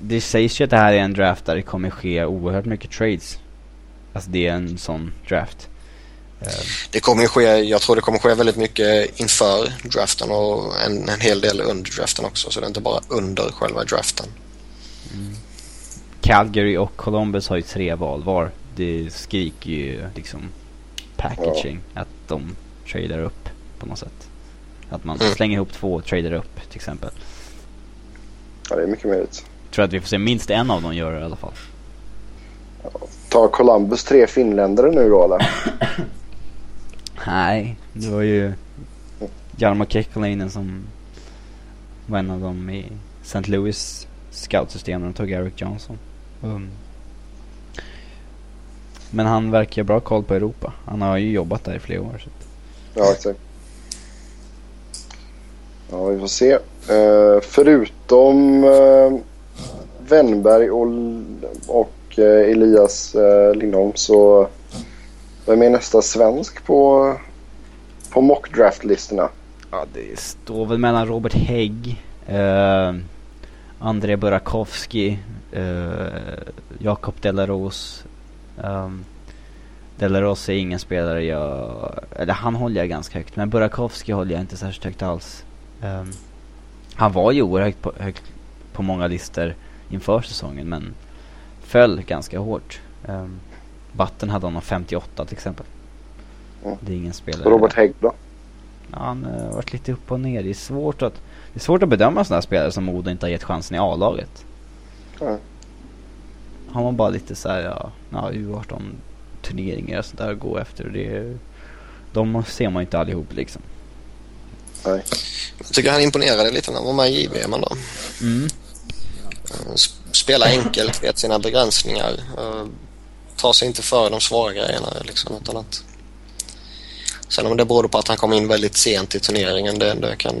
C: det sägs ju att det här är en draft där det kommer ske oerhört mycket trades. Alltså det är en sån draft.
B: Det kommer ske, jag tror det kommer ske väldigt mycket inför draften och en, en hel del under draften också. Så det är inte bara under själva draften.
C: Calgary och Columbus har ju tre val var. Det skriker ju liksom packaging. Att de tradar upp på något sätt. Att man
B: Mm.
C: slänger ihop två och tradar upp till exempel.
A: ja, det är mycket möjligt.
C: Tror att vi får se minst en av dem göra det i alla fall.
A: Tar Columbus tre finländare nu då eller? [coughs]
C: Nej, det var ju Jarmo Kekkolainen som var en av dem i St. Louis scoutsystem när de tog Eric Johnson. Mm. men han verkar ha bra koll på Europa. Han har ju jobbat där i flera år. Så. att-
A: Ja, exakt. Ja, vi får se. Uh, förutom eh, uh, Wennberg och, och uh, Elias uh, Lindholm så vem är nästa svensk på, på mockdraft-listorna?
C: Ja, det står väl mellan Robert Hägg, eh, André Burakovsky, eh, Jakob Delaros. Um, Delaros är ingen spelare jag, eller han håller jag ganska högt, men Burakovsky håller jag inte särskilt högt alls. Um, han var ju oerhört på, högt på många listor inför säsongen, men föll ganska hårt. Um, Batten hade honom 58 till exempel.
A: Mm.
C: Det är ingen spelare.
A: Robert Hägg då?
C: Ja, han har varit lite upp och ner. Det är svårt att, det är svårt att bedöma sådana här spelare som Modo inte har gett chansen i A-laget.
A: Ja.
C: Har man bara lite så här, ja, ja U18 turneringar och sånt där att gå efter. och Det, de ser man ju inte allihop liksom.
A: Nej.
B: Jag tycker han imponerade lite när han var med i JVM då.
C: Mm.
B: Eh, sp- Spela enkelt, vet sina begränsningar. Eh, Ta sig inte för de svåra grejerna liksom. Utan att... Sen om det berodde på att han kom in väldigt sent i turneringen, det, det kan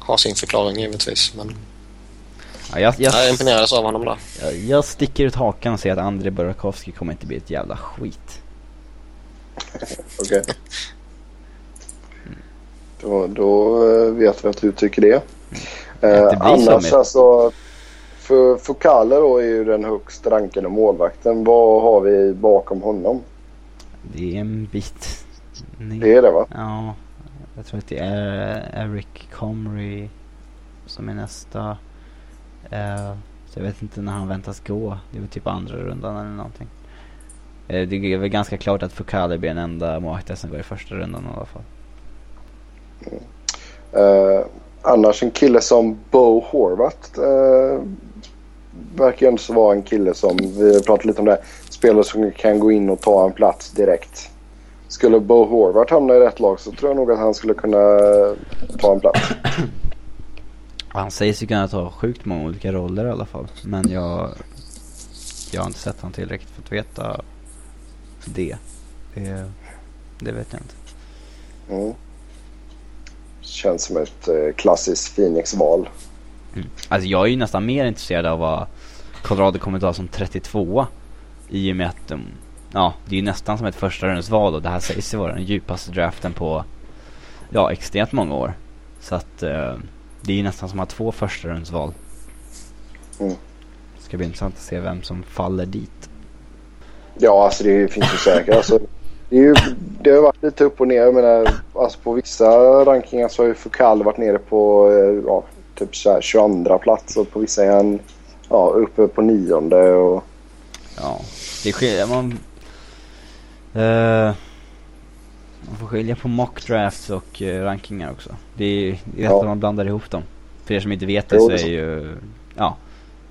B: ha sin förklaring givetvis. Men
C: Ja, jag, jag,
B: jag imponerades av honom där.
C: jag, jag sticker ut hakan och säger att André Burakovsky kommer inte bli ett jävla skit.
A: Okej. Då, då eh, vet vi att du tycker det. Eh,
C: blir så
A: annars alltså. För Fokale då är ju den högst rankade målvakten. Vad har vi bakom honom?
C: Det är en bit ner.
A: Det är det va?
C: Ja, jag tror att det är Eric Comrie som är nästa. Eh, så jag vet inte när han väntas gå. Det är väl typ andra rundan eller någonting. Eh, det är väl ganska klart att Fukali blir den enda målvakten som går i första rundan i alla fall.
A: Eh, annars en kille som Bo Horvath eh, verkar ju ändå vara en kille som, vi har pratat lite om det, spelare som kan gå in och ta en plats direkt. Skulle Bo Horvath hamna i rätt lag så tror jag nog att han skulle kunna ta en plats. [clears throat]
C: Han säger sig kunna ta sjukt många olika roller i alla fall. Men jag, jag har inte sett honom tillräckligt för att veta det. Det, det vet jag inte.
A: Mm. Känns som ett eh, klassiskt Phoenix-val.
C: Mm. Alltså jag är ju nästan mer intresserad av vad Colorado kommer ta som 32 i och med att de, ja, det är ju nästan som ett första rundsval och det här sägs ju vara den djupaste draften på, ja, extremt många år. Så att eh, det är ju nästan som att ha två första rundsval.
A: Mm.
C: Det ska bli intressant att se vem som faller dit.
A: Ja, alltså det finns ju säkert. Alltså, det, är ju, det har varit lite upp och ner. Jag menar, alltså på vissa rankingar så har ju Foucault varit nere på eh, ja, typ så här 22 plats och på vissa är han ja, uppe på nionde. Och,
C: Ja, det skiljer man... eh, man får skilja på mock drafts och eh, rankingar också. Det är, det är
A: Ja.
C: man blandar ihop dem. För er som inte vet det
A: Jo,
C: så
A: det är
C: är ju, ja,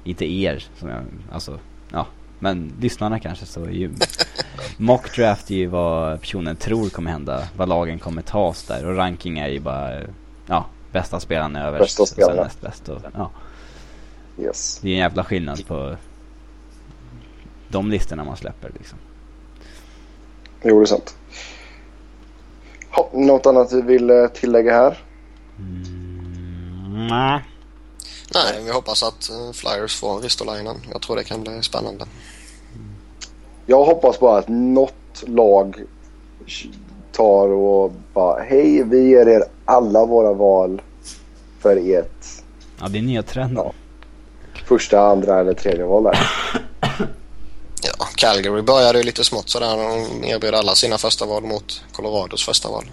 C: inte er som jag, alltså, ja, men lyssnarna kanske så är ju [laughs] Mock draft är ju vad personen tror kommer hända, vad lagen kommer tas där och ranking är ju bara, ja, bästa spelaren överst
A: Bästa spelarna.
C: näst bäst och, ja.
A: yes.
C: Det är en jävla skillnad på de listorna man släpper liksom.
A: Jo, det är sant. Ha, något annat vi vill eh, tillägga här?
C: Mm, nej.
B: Nej, vi hoppas att eh, Flyers får Ristolainen. Jag tror det kan bli spännande.
A: Jag hoppas bara att något lag tar och bara hej vi ger er alla våra val för ert
C: Ja, det är nya trenden.
A: Ja. första, andra eller tredje val där.
B: Ja, Calgary började ju lite smått sådär. De erbjöd alla sina första val mot Colorados första val.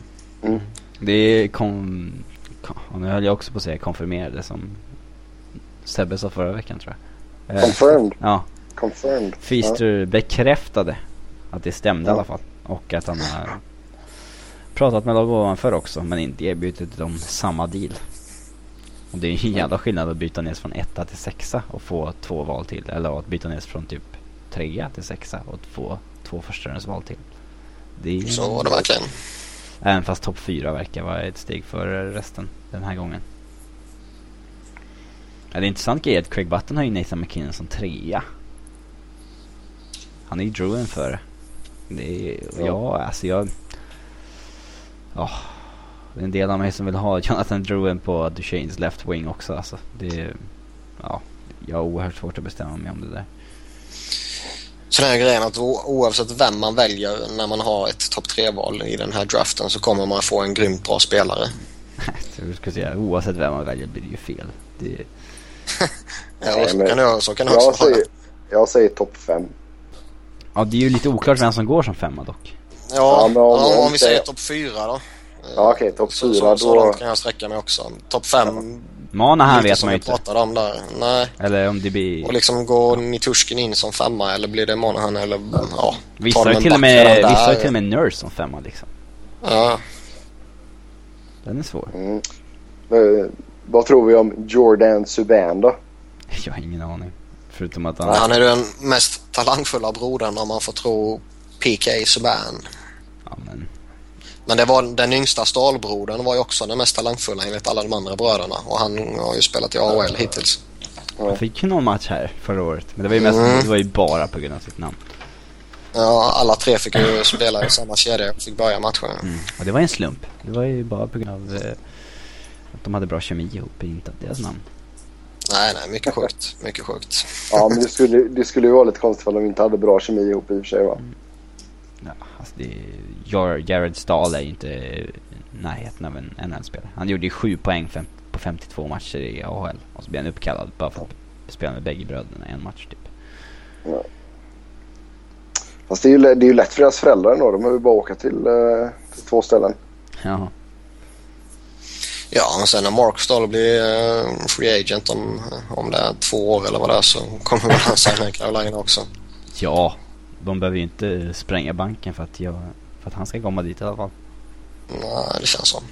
C: Det kom... nu höll jag också på att säga konfirmerade som Sebbe sa förra veckan tror jag. Eh,
A: Confirmed. [laughs]
C: Ja,
A: Confirmed.
C: Feaster bekräftade att det stämde i
A: Ja.
C: alla fall. Och att han har pratat med lag ovanför också men inte erbjudit dem samma deal. Och det är ju en jävla skillnad att byta ner från etta till sexa och få två val till. Eller att byta ner från typ trea till sexa och få två förstagångsval till. Det är
B: Så var det verkligen.
C: Även fast topp fyra verkar vara ett steg före resten den här gången. Ja, det är intressant grej att Craig Button har ju Nathan McKinnon som trea. Han är ju Druin före. Det är,
A: ja,
C: alltså jag... Ja, det är en del av mig som vill ha Jonathan Druin på Duchanes left wing också alltså. Det är, ja, jag har oerhört svårt att bestämma mig om det där.
B: Så den här grejen att oavsett vem man väljer när man har ett topp tre-val i den här draften så kommer man få en grymt bra spelare.
C: Så [laughs] jag skulle säga, oavsett vem man väljer blir det ju fel. Det, [laughs]
B: Ja,
A: Nej,
B: så, kan det, så kan det
A: Jag säger, jag säger topp fem.
C: ja, det är ju lite oklart vem som går som femma dock.
B: Ja,
A: Ja, men om-
B: ja, om,
A: om
B: vi säger topp fyra då.
A: Ja okej, topp
B: Så,
A: fyra
B: så, så
A: då.
B: långt kan jag sträcka mig också. Topp fem,
C: Manahan
B: lite
C: vet
B: som
C: man ju
B: vi
C: inte.
B: pratade om där. Nej,
C: Eller om det blir...
B: och liksom går Nitushkin in som femma eller blir det Monahan eller ja.
C: Vissa har till och med, vissa har till och med Nurse som femma liksom.
B: Ja,
C: Den är svår.
A: Mm. Eh, vad tror vi om Jordan Subban då? [laughs]
C: Jag har ingen aning. Förutom att han...
B: han är den mest talangfulla brodern om man får tro PK Subban.
C: Ja, men...
B: Men det var den yngsta stalbrodern var ju också den mest talangfulla enligt alla de andra bröderna och han har ju spelat i AHL hittills.
C: Han fick ju någon match här förra året. Men det var ju mest,
B: Mm.
C: det var ju bara på grund av sitt namn.
B: Ja, alla tre fick ju [clears throat] spela i samma kedja och fick börja matchen.
C: Mm. Och det var en slump. Det var ju bara på grund av eh, att de hade bra kemi ihop, inte att deras namn.
B: Nej, nej, mycket sjukt. Mycket sjukt.
A: Ja men det skulle, det skulle ju vara lite konstigt om de inte hade bra kemi ihop i och för sig va?
C: Ja, alltså det... Jar- Jared Stahl är ju inte närheten av en NHL-spelare. Han gjorde ju sju poäng fem, på 52 matcher i AHL. Och så blev han uppkallad bara för att spela med bägge bröderna en match typ.
A: Fast det är ju, det är ju lätt för deras föräldrar ändå. De behöver bara åka till, eh, till två ställen.
C: Ja.
B: Ja, och sen när Mark Stahl blir eh, free agent om, om det är två år eller vad det är så kommer väl han signa i Carolina också.
C: Ja, de behöver ju inte spränga banken för att, jag, för att han ska komma dit i alla fall.
B: Nej, det känns så.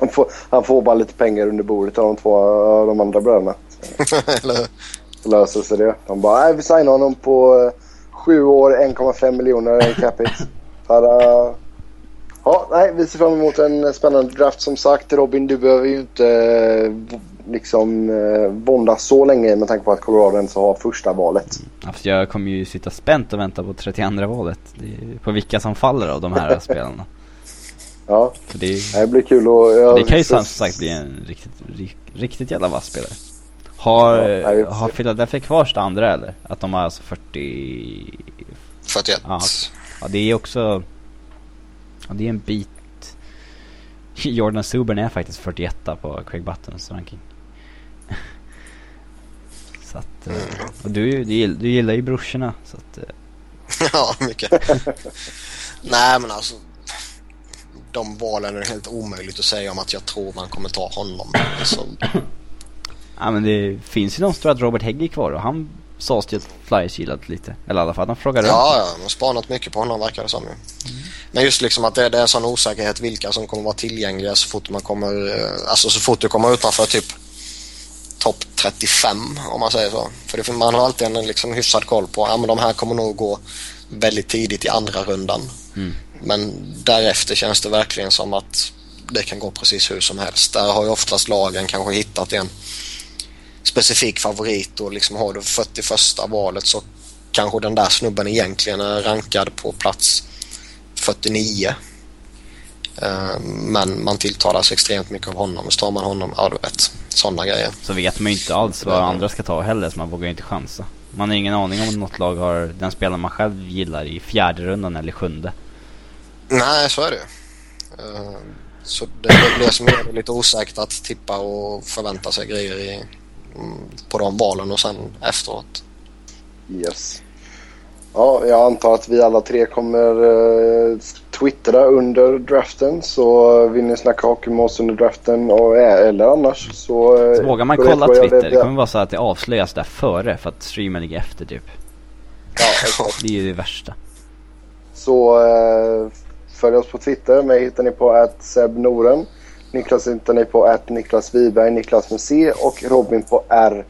A: Han får, han får bara lite pengar under bordet av de två av de andra bröderna. [laughs]
B: eller?
A: Så löser sig det. De bara, nej vi signar honom på eh, sju år, 1,5 miljoner capita. [laughs] Tada! Ja, nej, vi ser fram emot en spännande draft som sagt. Robin, du behöver ju inte eh, liksom eh, våndas så länge med tanke på att Colorado ens har första valet.
C: För jag kommer ju sitta spänt och vänta på 32 valet. Det är på vilka som faller av de här [laughs] spelarna.
A: Ja,
C: För det, är-
A: det blir kul att... ja,
C: det kan ju som sagt bli en riktigt, ri- riktigt jävla vass spelare. Har,
A: Ja,
C: har. Philadelphia kvar sitt andra eller? Att de har alltså 40...
B: 41.
C: Ja, Ja det är också... Ja det är en bit... [laughs] Jordan Subban är faktiskt 41 på Craig Buttons ranking. Så att... eh, Och du, du, du gillar ju brorsorna så att... eh, [laughs]
B: ja, mycket. Nej, men alltså. De valen är helt omöjligt att säga om att jag tror man kommer ta honom. Alltså, [laughs]
C: Ja men det finns ju de som tror att Robert Hägg är kvar och han sades ju att Flyers gillat lite. Eller i alla fall de frågade
B: ja, ja, de har spanat mycket på honom verkar det som ju. Men just liksom att det, det är sån osäkerhet vilka som kommer vara tillgängliga så fort man kommer, eh, alltså så fort du kommer utanför typ topp 35 om man säger så. För det, man har alltid en liksom hyfsad koll på, ja men de här kommer nog gå väldigt tidigt i andra rundan.
C: Mm.
B: Men därefter känns det verkligen som att det kan gå precis hur som helst. Där har ju oftast lagen kanske hittat en specifik favorit och liksom har du 41 valet så kanske den där snubben egentligen är rankad på plats 49. Eh, Men man tilltalar sig extremt mycket av honom. Så tar man honom, ja du vet, sådana grejer.
C: Så vet man ju inte alls vad andra ska ta heller så man vågar ju inte chansa. Man har ingen aning om något lag har den spelaren man själv gillar i fjärde rundan eller sjunde.
B: Nej, så är det ju. Eh, Så det, det blir som gör det lite osäkert att tippa och förvänta sig grejer i, mm, på de valen och sen efteråt.
A: Yes. Ja, jag antar att vi alla tre kommer uh, twittra under draften. Så vill ni snacka hockey med oss under draften och, eller annars så... Uh,
C: så vågar man kolla Twitter, det, det kommer vara så att det avslöjas där före för att streamen ligger efter typ.
A: Ja, exakt.
C: det är ju det värsta.
A: Så uh, följ oss på Twitter. Mig hittar ni på att sebnoren. Niklas hittar ni på att Niklas Wiberg, Niklas med C och Robin på R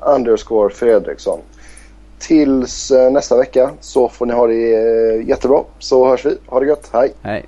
A: underscore Fredriksson. Tills nästa vecka så får ni ha det jättebra. Så hörs vi. Ha det gött. Hej!
C: Hej!